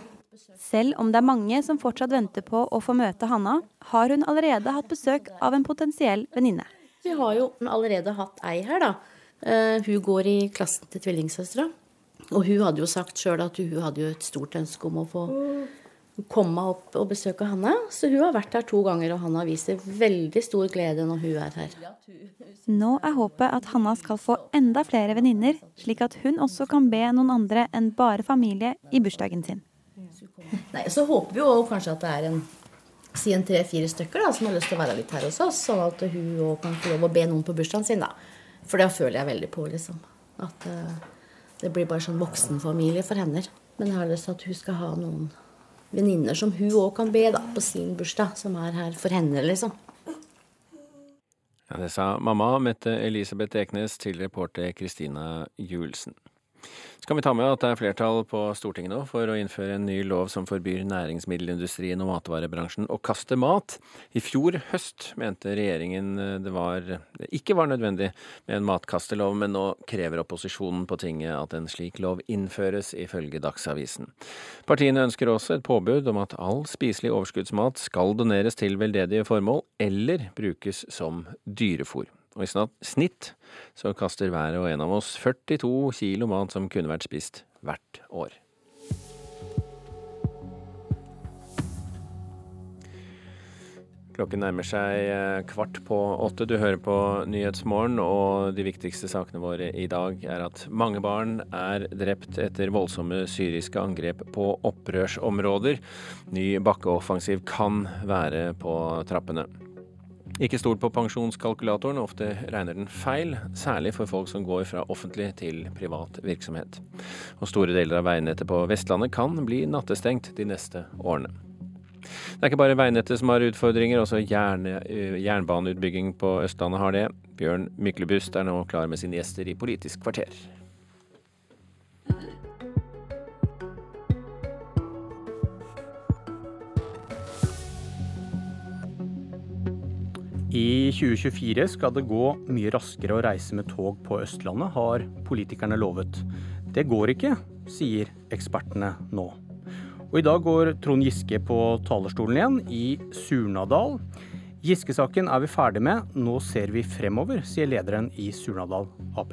Selv om det er mange som fortsatt venter på å få møte Hanna, har hun allerede hatt besøk av en potensiell venninne. Vi har jo allerede hatt ei her, da. Uh, hun går i klassen til tvillingsøstera. Og hun hadde jo sagt sjøl at hun hadde jo et stort ønske om å få komme opp og besøke Hanna. Så hun har vært her to ganger, og Hanna viser veldig stor glede når hun er her. Nå er håpet at Hanna skal få enda flere venninner, slik at hun også kan be noen andre enn bare familie i bursdagen sin. Nei, Så håper vi jo kanskje at det er en si en tre-fire stykker da, som har lyst til å være litt her hos oss, sånn at hun òg kan få lov å be noen på bursdagen sin. da. For det føler jeg veldig på, liksom. At uh, det blir bare sånn voksenfamilie for henne. Men jeg har lyst til at hun skal ha noen venninner som hun òg kan be da, på sin bursdag, som er her for henne, liksom. Ja, Det sa mamma Mette Elisabeth Eknes til reporter Kristina Julesen. Skal vi ta med at det er flertall på Stortinget nå for å innføre en ny lov som forbyr næringsmiddelindustrien og matvarebransjen å kaste mat. I fjor høst mente regjeringen det, var, det ikke var nødvendig med en matkastelov, men nå krever opposisjonen på tinget at en slik lov innføres, ifølge Dagsavisen. Partiene ønsker også et påbud om at all spiselig overskuddsmat skal doneres til veldedige formål, eller brukes som dyrefôr. Og i snitt så kaster hver og en av oss 42 kilo mat som kunne vært spist hvert år. Klokken nærmer seg eh, kvart på åtte. Du hører på Nyhetsmorgen, og de viktigste sakene våre i dag er at mange barn er drept etter voldsomme syriske angrep på opprørsområder. Ny bakkeoffensiv kan være på trappene. Ikke stol på pensjonskalkulatoren, ofte regner den feil, særlig for folk som går fra offentlig til privat virksomhet. Og store deler av veinettet på Vestlandet kan bli nattestengt de neste årene. Det er ikke bare veinettet som har utfordringer, også jernbaneutbygging på Østlandet har det. Bjørn Myklebust er nå klar med sine gjester i Politisk kvarter. I 2024 skal det gå mye raskere å reise med tog på Østlandet, har politikerne lovet. Det går ikke, sier ekspertene nå. Og i dag går Trond Giske på talerstolen igjen, i Surnadal. Giske-saken er vi ferdig med, nå ser vi fremover, sier lederen i Surnadal Ap.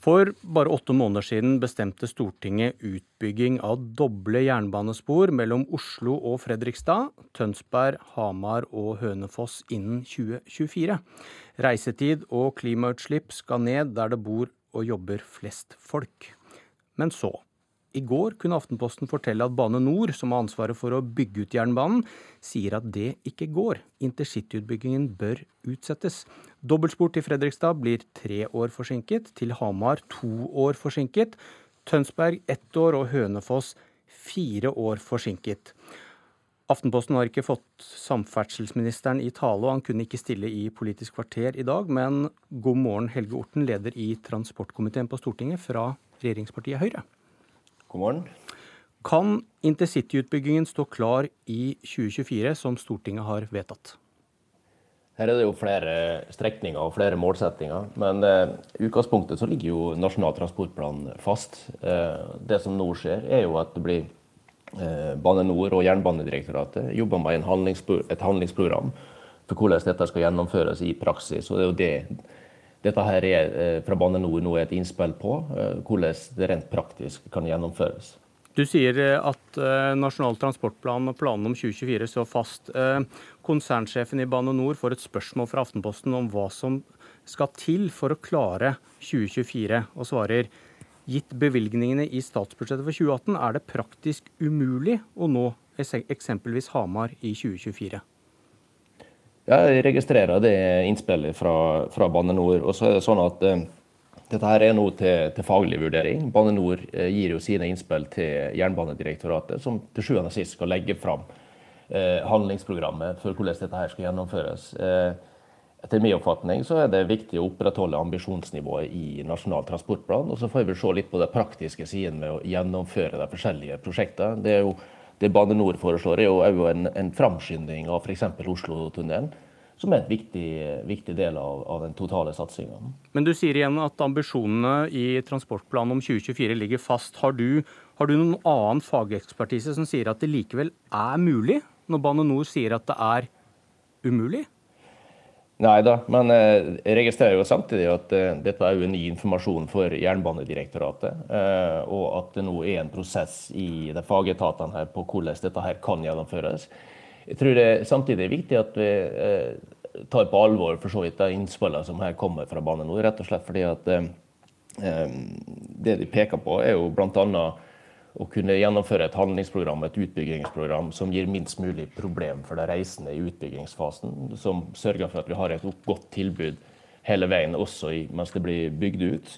For bare åtte måneder siden bestemte Stortinget utbygging av doble jernbanespor mellom Oslo og Fredrikstad, Tønsberg, Hamar og Hønefoss innen 2024. Reisetid og klimautslipp skal ned der det bor og jobber flest folk. Men så, i går kunne Aftenposten fortelle at Bane Nor, som har ansvaret for å bygge ut jernbanen, sier at det ikke går. Intercityutbyggingen bør utsettes. Dobbeltspor til Fredrikstad blir tre år forsinket, til Hamar to år forsinket, Tønsberg ett år og Hønefoss fire år forsinket. Aftenposten har ikke fått samferdselsministeren i tale, og han kunne ikke stille i Politisk kvarter i dag. Men god morgen, Helge Orten, leder i transportkomiteen på Stortinget fra regjeringspartiet Høyre. God morgen. Kan intercityutbyggingen stå klar i 2024, som Stortinget har vedtatt? Her er det jo flere strekninger og flere målsettinger. Men eh, i utgangspunktet så ligger jo Nasjonal transportplan fast. Eh, det som nå skjer, er jo at det blir eh, Bane Nor og Jernbanedirektoratet jobber med handlingspro et handlingsprogram for hvordan dette skal gjennomføres i praksis. Og det er jo det dette her er eh, fra Bane Nor nå et innspill på eh, hvordan det rent praktisk kan gjennomføres. Du sier eh, at Nasjonal transportplan og planen om 2024 står fast. Konsernsjefen i Bane Nor får et spørsmål fra Aftenposten om hva som skal til for å klare 2024, og svarer gitt bevilgningene i statsbudsjettet for 2018 er det praktisk umulig å nå eksempelvis Hamar i 2024. Jeg registrerer det innspillet fra, fra Bane NOR. Og så er det sånn at eh, Dette her er nå til, til faglig vurdering. Bane NOR eh, gir jo sine innspill til Jernbanedirektoratet, som til sjuende og sist skal legge fram eh, handlingsprogrammet for hvordan dette her skal gjennomføres. Eh, etter min oppfatning så er det viktig å opprettholde ambisjonsnivået i Nasjonal transportplan. Og så får vi se litt på de praktiske sidene med å gjennomføre de forskjellige prosjektene. Det, er jo, det Bane NOR foreslår, er jo en, en framskynding av f.eks. Oslotunnelen som er en viktig, viktig del av, av, den totale satsinga. Men du sier igjen at ambisjonene i transportplanen om 2024 ligger fast. Har du, har du noen annen fagekspertise som sier at det likevel er mulig, når Bane NOR sier at det er umulig? Nei da, men eh, jeg registrerer jo samtidig at uh, dette er jo ny informasjon for Jernbanedirektoratet. Uh, og at det nå er en prosess i de fagetatene her på hvordan dette her kan gjennomføres. Jeg tror det samtidig er viktig at vi eh, tar på alvor for så vidt de innspillene som her kommer fra Bane NOR. Rett og slett fordi at eh, eh det de peker på, er jo bl.a. å kunne gjennomføre et handlingsprogram, et utbyggingsprogram, som gir minst mulig problem for de reisende i utbyggingsfasen. Som sørger for at vi har et godt tilbud hele veien, også mens det blir bygd ut.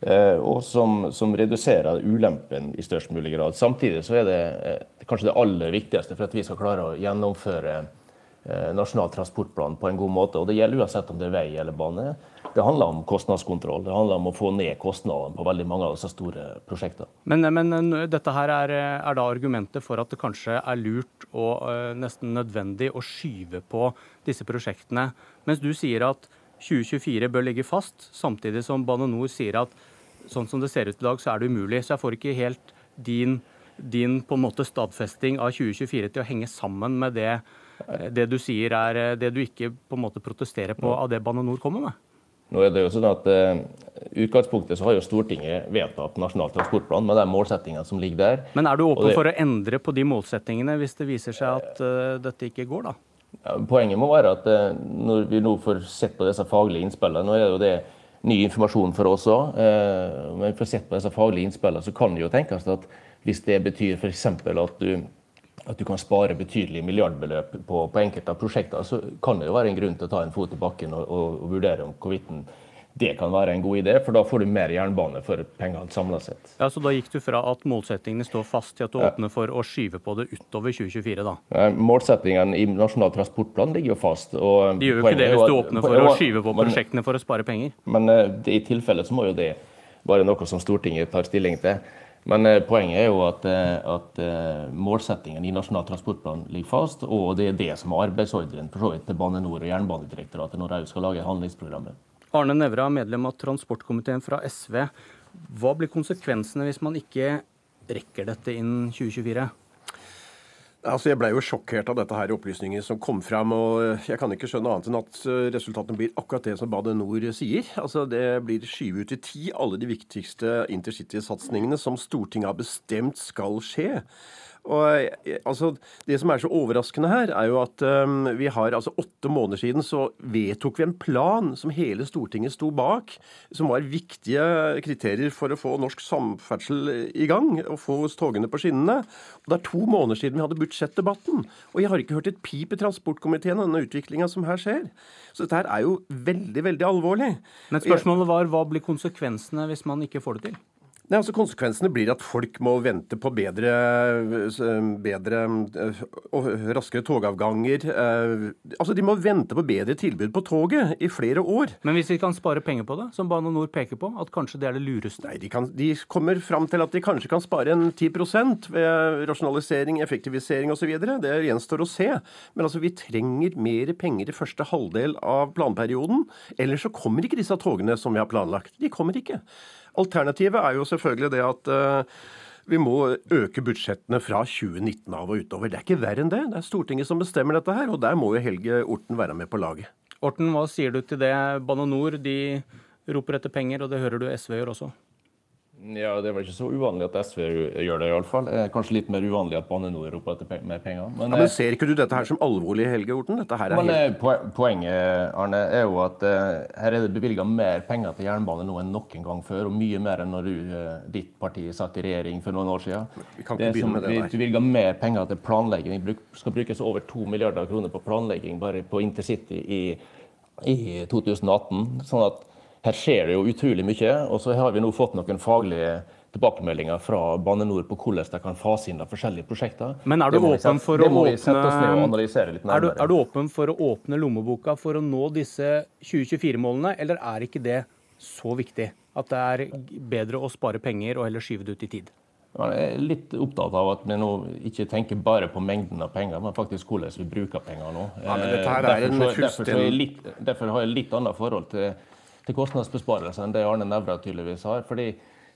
Eh, og som, som, reduserer ulempen i størst mulig grad. Samtidig så er det eh, kanskje det aller viktigste for at vi skal klare å gjennomføre eh, Nasjonal transportplan på en god måte. og Det gjelder uansett om det er vei eller bane. Det handler om kostnadskontroll. Det handler om å få ned kostnadene på veldig mange av disse store prosjektene. Men, men dette her er, er, da argumentet for at det kanskje er lurt og uh, nesten nødvendig å skyve på disse prosjektene, mens du sier at 2024 bør ligge fast, samtidig som Bane NOR sier at sånn som det ser ut i dag, så er det umulig. Så jeg får ikke helt din, din på en måte stadfesting av 2024 til å henge sammen med det, det du sier er det du ikke på en måte protesterer på av det Bane NOR kommer med. Nå er det jo sånn at uh, utgangspunktet så har jo Stortinget vedtatt Nasjonal transportplan med de målsettingene som ligger der. Men er du åpen det... for å endre på de målsettingene hvis det viser seg at uh, dette ikke går, da? Poenget må være at uh, når vi nå får sett på disse faglige innspillene, nå er det jo det ny informasjon for oss òg, uh, men for får sett på disse faglige innspillene, så kan det jo tenkes at hvis det betyr f.eks. at du at du kan spare betydelige milliardbeløp på, på enkelte av prosjektene, så kan det jo være en grunn til å ta en fot i bakken og, og, og vurdere om hvorvidt det kan være en god idé, for da får du mer jernbane for pengene samla sett. Ja, Så da gikk du fra at målsettingene står fast til at du ja. åpner for å skyve på det utover 2024, da? Ja, målsettingene i Nasjonal transportplan ligger jo fast. Og De gjør jo ikke det hvis du åpner for å skyve på prosjektene for å spare penger? Men uh, i tilfelle så må jo det være noe som Stortinget tar stilling til. Men uh, poenget er jo at, uh, at målsettingen i Nasjonal transportplan ligger fast, og det er det som er arbeidsordren for så vidt til Bane NOR og Jernbanedirektoratet når de skal lage handlingsprogrammet. Arne Nævra, medlem av transportkomiteen fra SV. Hva blir konsekvensene hvis man ikke rekker dette innen 2024? Altså, Jeg ble jo sjokkert av dette her opplysninger som kom fram. og Jeg kan ikke skjønne annet enn at eh, resultatene blir akkurat det som Bane NOR sier. Altså, Det blir skyvet ut i ti alle de viktigste intercitysatsingene som Stortinget har bestemt skal skje. Og altså, Det som er så overraskende her, er jo at um, vi har altså åtte måneder siden så vedtok vi en plan som hele Stortinget sto bak, som var viktige kriterier for å få norsk samferdsel i gang og få togene på skinnene. Og Det er to måneder siden vi hadde budsjettdebatten. Og jeg har ikke hørt et pip i transportkomiteen om denne utviklinga som her skjer. Så dette her er jo veldig, veldig alvorlig. Men spørsmålet var hva blir konsekvensene hvis man ikke får det til? Nei, altså Konsekvensene blir at folk må vente på bedre, bedre og raskere togavganger. Eh, altså De må vente på bedre tilbud på toget i flere år. Men hvis vi kan spare penger på det, som Bane NOR peker på, at kanskje det er det lureste? Nei, de, kan, de kommer fram til at de kanskje kan spare en 10% ved rasjonalisering, effektivisering osv. Det gjenstår å se. Men altså, vi trenger mer penger i første halvdel av planperioden. Ellers så kommer ikke disse togene som vi har planlagt. De kommer ikke. Alternativet er jo selvfølgelig det at uh, vi må øke budsjettene fra 2019 av og utover. Det er ikke verre enn det. Det er Stortinget som bestemmer dette her, og der må jo Helge Orten være med på laget. Orten, hva sier du til det? Bane NOR de roper etter penger, og det hører du SV gjør også? Ja, Det er vel ikke så uvanlig at SV gjør det, iallfall. Kanskje litt mer uvanlig at Bane NOR roper etter mer penger. Men, ja, men Ser ikke du dette her som alvorlig, Helge Orten? Dette her er men, helt... Eh, poenget Arne, er jo at uh, her er det bevilga mer penger til jernbane nå enn noen gang før, og mye mer enn når du, uh, ditt parti satt i regjering for noen år siden. Vi kan ikke det begynne med det der. Bevilga mer penger til planlegging. Det skal brukes over to milliarder kroner på planlegging bare på intercity i, i 2018. sånn at Her skjer det jo utrolig mye. Og så har vi nå fått noen faglige tilbakemeldinger fra Bane NOR på hvordan de kan fase inn de forskjellige prosjekter. Men er du åpen for åpne er du, er du åpen for å åpne lommeboka for å nå disse 2024-målene, eller er ikke det så viktig at det er bedre å spare penger og heller skyve det ut i tid? Jeg er litt opptatt av at vi nå ikke tenker bare på mengden av penger, men faktisk hvordan vi bruker penger nå. Ja, men Eh, er derfor, så, derfor, så litt, derfor har jeg litt annet forhold til, til kostnadsbesparelser enn det Arne Nævra tydeligvis har. fordi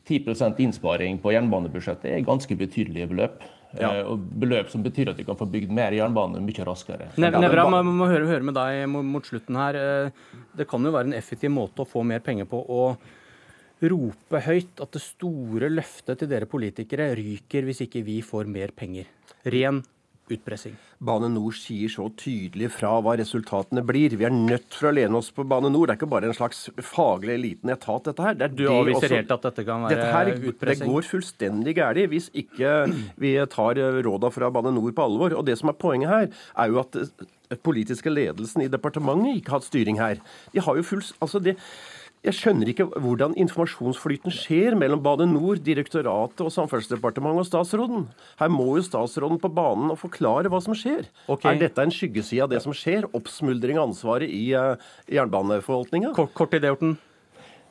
10% innsparing på jernbanebudsjettet er ganske betydelige beløp. Ja. Eh, Og beløp som betyr at vi kan få bygd mer jernbane mye raskere. Nevra, man må, må høre, høre med deg mot slutten her. Eh, Det kan jo være en effektiv måte å få mer penger på å rope høyt at det store løftet til dere politikere ryker hvis ikke vi får mer penger. Ren utpressing. Bane Nor sier så tydelig fra hva resultatene blir. Vi er nødt for å lene oss på Bane Nor. Det er ikke bare en slags faglig liten etat, dette her. Det er Du det avviser også- helt at dette kan være Dette her, utpressing? Det går fullstendig galt hvis ikke vi tar råda fra Bane Nor på alvor. Og det som er poenget her, er jo at eh, politiske ledelsen i departementet ikke har hatt styring her. De har jo full, altså det, jeg skjønner ikke hvordan informasjonsflyten skjer mellom Bane NOR, direktoratet og Samferdselsdepartementet og statsråden. Her må jo statsråden på banen og forklare hva som skjer. Okay. Er dette en skyggeside av det som skjer? Oppsmuldring av ansvaret i uh, jernbaneforvaltninga? Kort, kort i det, Orten.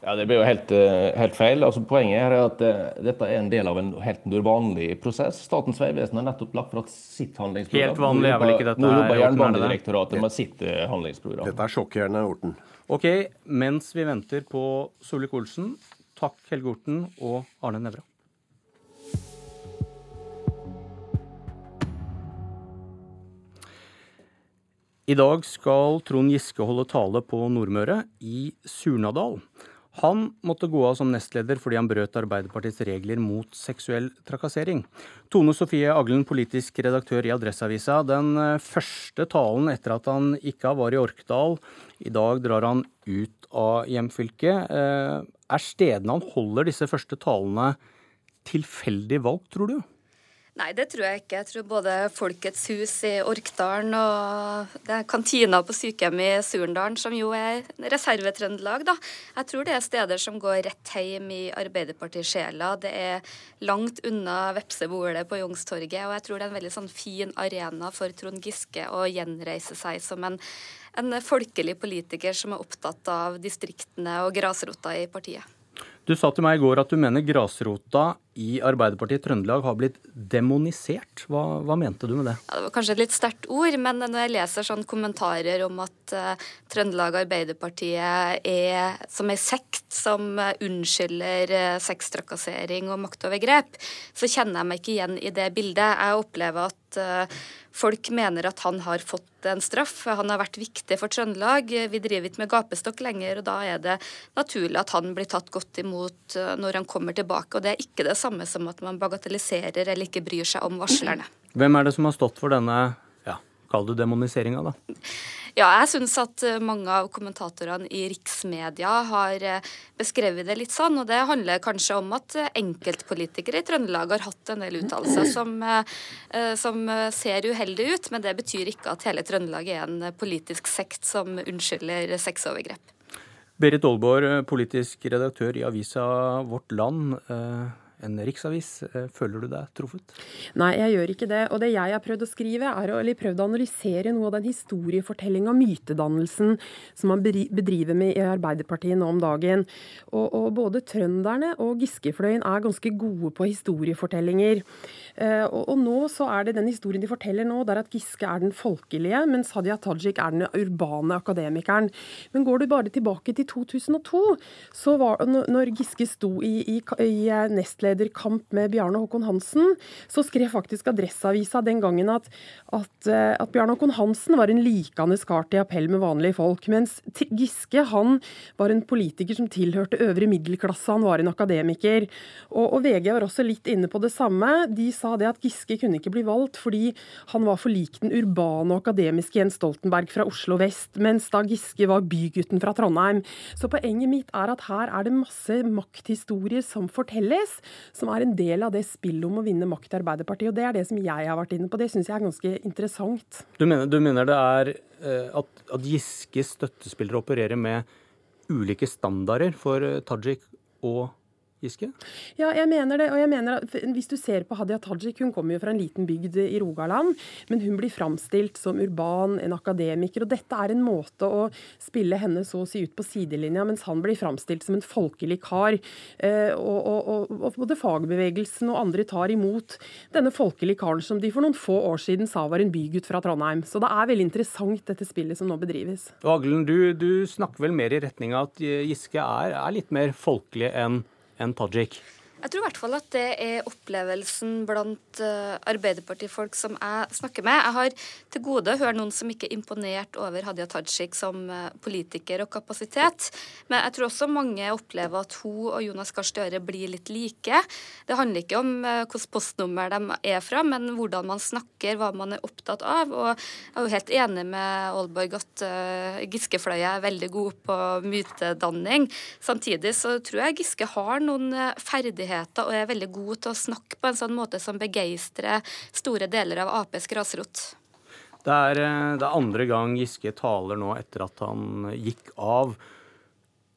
Ja, Det blir jo helt, eh, helt feil. Altså, poenget er at uh, dette er en del av en helt vanlig prosess. Statens vegvesen har nettopp lagt fra sitt handlingsprogram. Helt vanlig er vel ikke dette Nå jobber er? Jernbanedirektoratet med sitt eh, handlingsprogram. Dette er sjokkerende, Orten. Ok, mens vi venter på Solvik-Olsen, takk Helge Orten og Arne Nævra. I dag skal Trond Giske holde tale på Nordmøre, i Surnadal. Han måtte gå av som nestleder fordi han brøt Arbeiderpartiets regler mot seksuell trakassering. Tone Sofie Aglen, politisk redaktør i Adresseavisa. Den første talen etter at han ikke var i Orkdal. I dag drar han ut av hjemfylket. Eh, Er stedene han holder disse første talene tilfeldig valgt, tror du? Nei, det tror jeg ikke. Jeg tror både Folkets hus i Orkdalen og det er kantina på sykehjemmet i Surndalen, som jo er reservetrøndelag, da. Jeg tror det er steder som går rett hjem i Arbeiderpartisjela. Det er langt unna vepsebolet på Youngstorget, og jeg tror det er en veldig sånn fin arena for Trond Giske å gjenreise seg som en, en folkelig politiker som er opptatt av distriktene og grasrota i partiet. Du sa til meg i går at du mener grasrota i Arbeiderpartiet Trøndelag har blitt demonisert. Hva, hva mente du med det? Ja, det var kanskje et litt sterkt ord, men når jeg leser sånne kommentarer om at uh, Trøndelag Arbeiderpartiet er som ei sekt som uh, unnskylder uh, sextrakassering og maktovergrep, så kjenner jeg meg ikke igjen i det bildet. Jeg opplever at uh, folk mener at han har fått en straff. Han har vært viktig for Trøndelag. Vi driver ikke med gapestokk lenger, og da er det naturlig at han blir tatt godt imot når han kommer tilbake. Og det er ikke det samme som at man bagatelliserer eller ikke bryr seg om varslerne. Hvem er det som har stått for denne ja, kall det demoniseringa, da? Ja, jeg syns at eh, mange av kommentatorene i riksmedia har eh, beskrevet det litt sånn. Og det handler kanskje om at eh, enkeltpolitikere i Trøndelag har hatt en del uttalelser som, som ser uheldige ut. Men det betyr ikke at hele Trøndelag er en politisk sekt som unnskylder sexovergrep. Berit Aalborg, politisk redaktør i avisa Vårt Land. Eh, En riksavis. Eh, Føler du deg truffet? Nei, jeg gjør ikke det. Og det jeg har prøvd å skrive, er å, prøvd å analysere noe av den historiefortellinga, mytedannelsen, som man bedriver med i Arbeiderpartiet nå om dagen. Og, og både trønderne og Giskefløyen er ganske gode på historiefortellinger. Eh, og, og nå så er det den historien de forteller nå, der at Giske er den folkelige, mens Hadia Tajik er den urbane akademikeren. Men går du bare tilbake til 2002, så var, når Giske sto i, i, i nestlederkamp med Bjarne Håkon Hansen, så skrev faktisk Adresseavisa den gangen at, at, eh, at Bjarne Håkon Hansen var en likende kar til appell med vanlige folk. Mens Giske han var en politiker som tilhørte øvre middelklasse, han var en akademiker. Og, og VG var også litt inne på det samme. De sa det at Giske kunne ikke bli valgt fordi han var for lik den urbane og akademiske Jens Stoltenberg fra Oslo vest, mens da Giske var bygutten fra Trondheim. Så poenget mitt er at her er det masse makthistorier som fortelles, som er en del av det spillet om å vinne makt i Arbeiderpartiet. Og det er det som jeg har vært inne på. Det syns jeg er ganske interessant. Du mener, du mener det er eh, at, at Giskes støttespillere opererer med ulike standarder for Tajik og Giske? Ja, jeg mener det. og jeg mener at Hvis du ser på Hadia Tajik, hun kommer jo fra en liten bygd i Rogaland, men hun blir framstilt som urban, en akademiker. og Dette er en måte å spille henne så å si ut på sidelinja, mens han blir framstilt som en folkelig kar. Eh, og, og, og, og, både fagbevegelsen og andre tar imot denne folkelige karen som de for noen få år siden sa var en bygutt fra Trondheim. Så det er veldig interessant, dette spillet som nå bedrives. Aglen, du, du snakker vel mer i retning av at Giske er, er litt mer folkelig enn enn Tajik. Jeg tror i hvert fall at det er opplevelsen blant uh, Arbeiderpartifolk som jeg snakker med. Jeg har til gode å høre noen som ikke er imponert over Hadia Tajik som uh, politiker og kapasitet. Men jeg tror også mange opplever at hun og Jonas Gahr Støre blir litt like. Det handler ikke om uh, hvilket postnummer de er fra, men hvordan man snakker, hva man er opptatt av. Og jeg er jo helt enig med Aalborg at Giske-fløya er veldig god på mytedanning. Samtidig så tror jeg Giske har noen ferdigheter ferdigheter og er veldig god til å snakke på en sånn måte som begeistrer store deler av Aps grasrot. Det er, eh, det er andre gang Giske taler nå etter at han gikk av.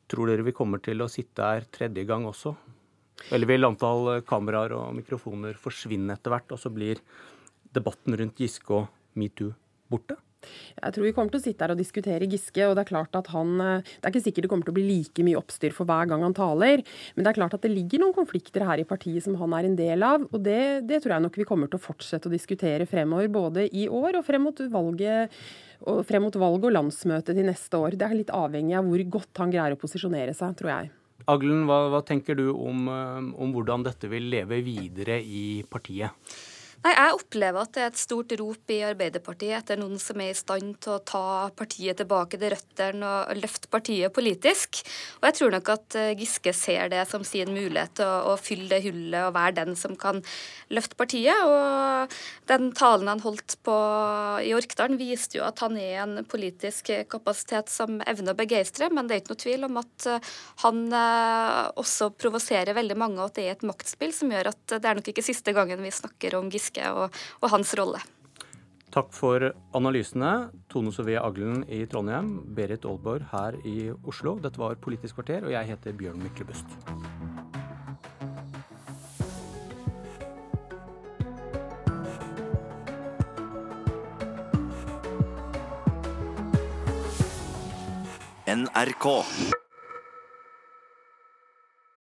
Tror dere vi kommer til å sitte her tredje gang også? Eller vil antall kameraer og mikrofoner forsvinne etter hvert, og så blir debatten rundt Giske og metoo borte? Jeg tror vi kommer til å sitte her og diskutere Giske. og Det er klart at han, eh, det er ikke sikkert det kommer til å bli like mye oppstyr for hver gang han taler. Men det er klart at det ligger noen konflikter her i partiet som han er en del av. Og det, det tror jeg nok vi kommer til å fortsette å diskutere fremover, både i år og frem mot valget og frem mot valget og landsmøtet til neste år. Det er litt avhengig av hvor godt han greier å posisjonere seg, tror jeg. Aglen, hva, hva tenker du om, eh, om hvordan dette vil leve videre i partiet? Nei, Jeg opplever at det er et stort rop i Arbeiderpartiet etter noen som er i stand til å ta partiet tilbake til røttene og løfte partiet politisk. Og jeg tror nok at eh, Giske ser det som sin mulighet til å, å fylle det hullet og være den som kan løfte partiet. Og den talen han holdt på i Orkdalen viste jo at han er en politisk kapasitet som evner å begeistre, men det er ikke noe tvil om at eh, han eh, også provoserer veldig mange, og at det er et maktspill som gjør at det er nok ikke siste gangen vi snakker om Giske Giske og, og hans rolle. Takk for analysene, Tone Sofie Aglen i Trondheim, Berit Aalborg her i Oslo. Dette var Politisk kvarter, og jeg heter Bjørn Myklebust. NRK.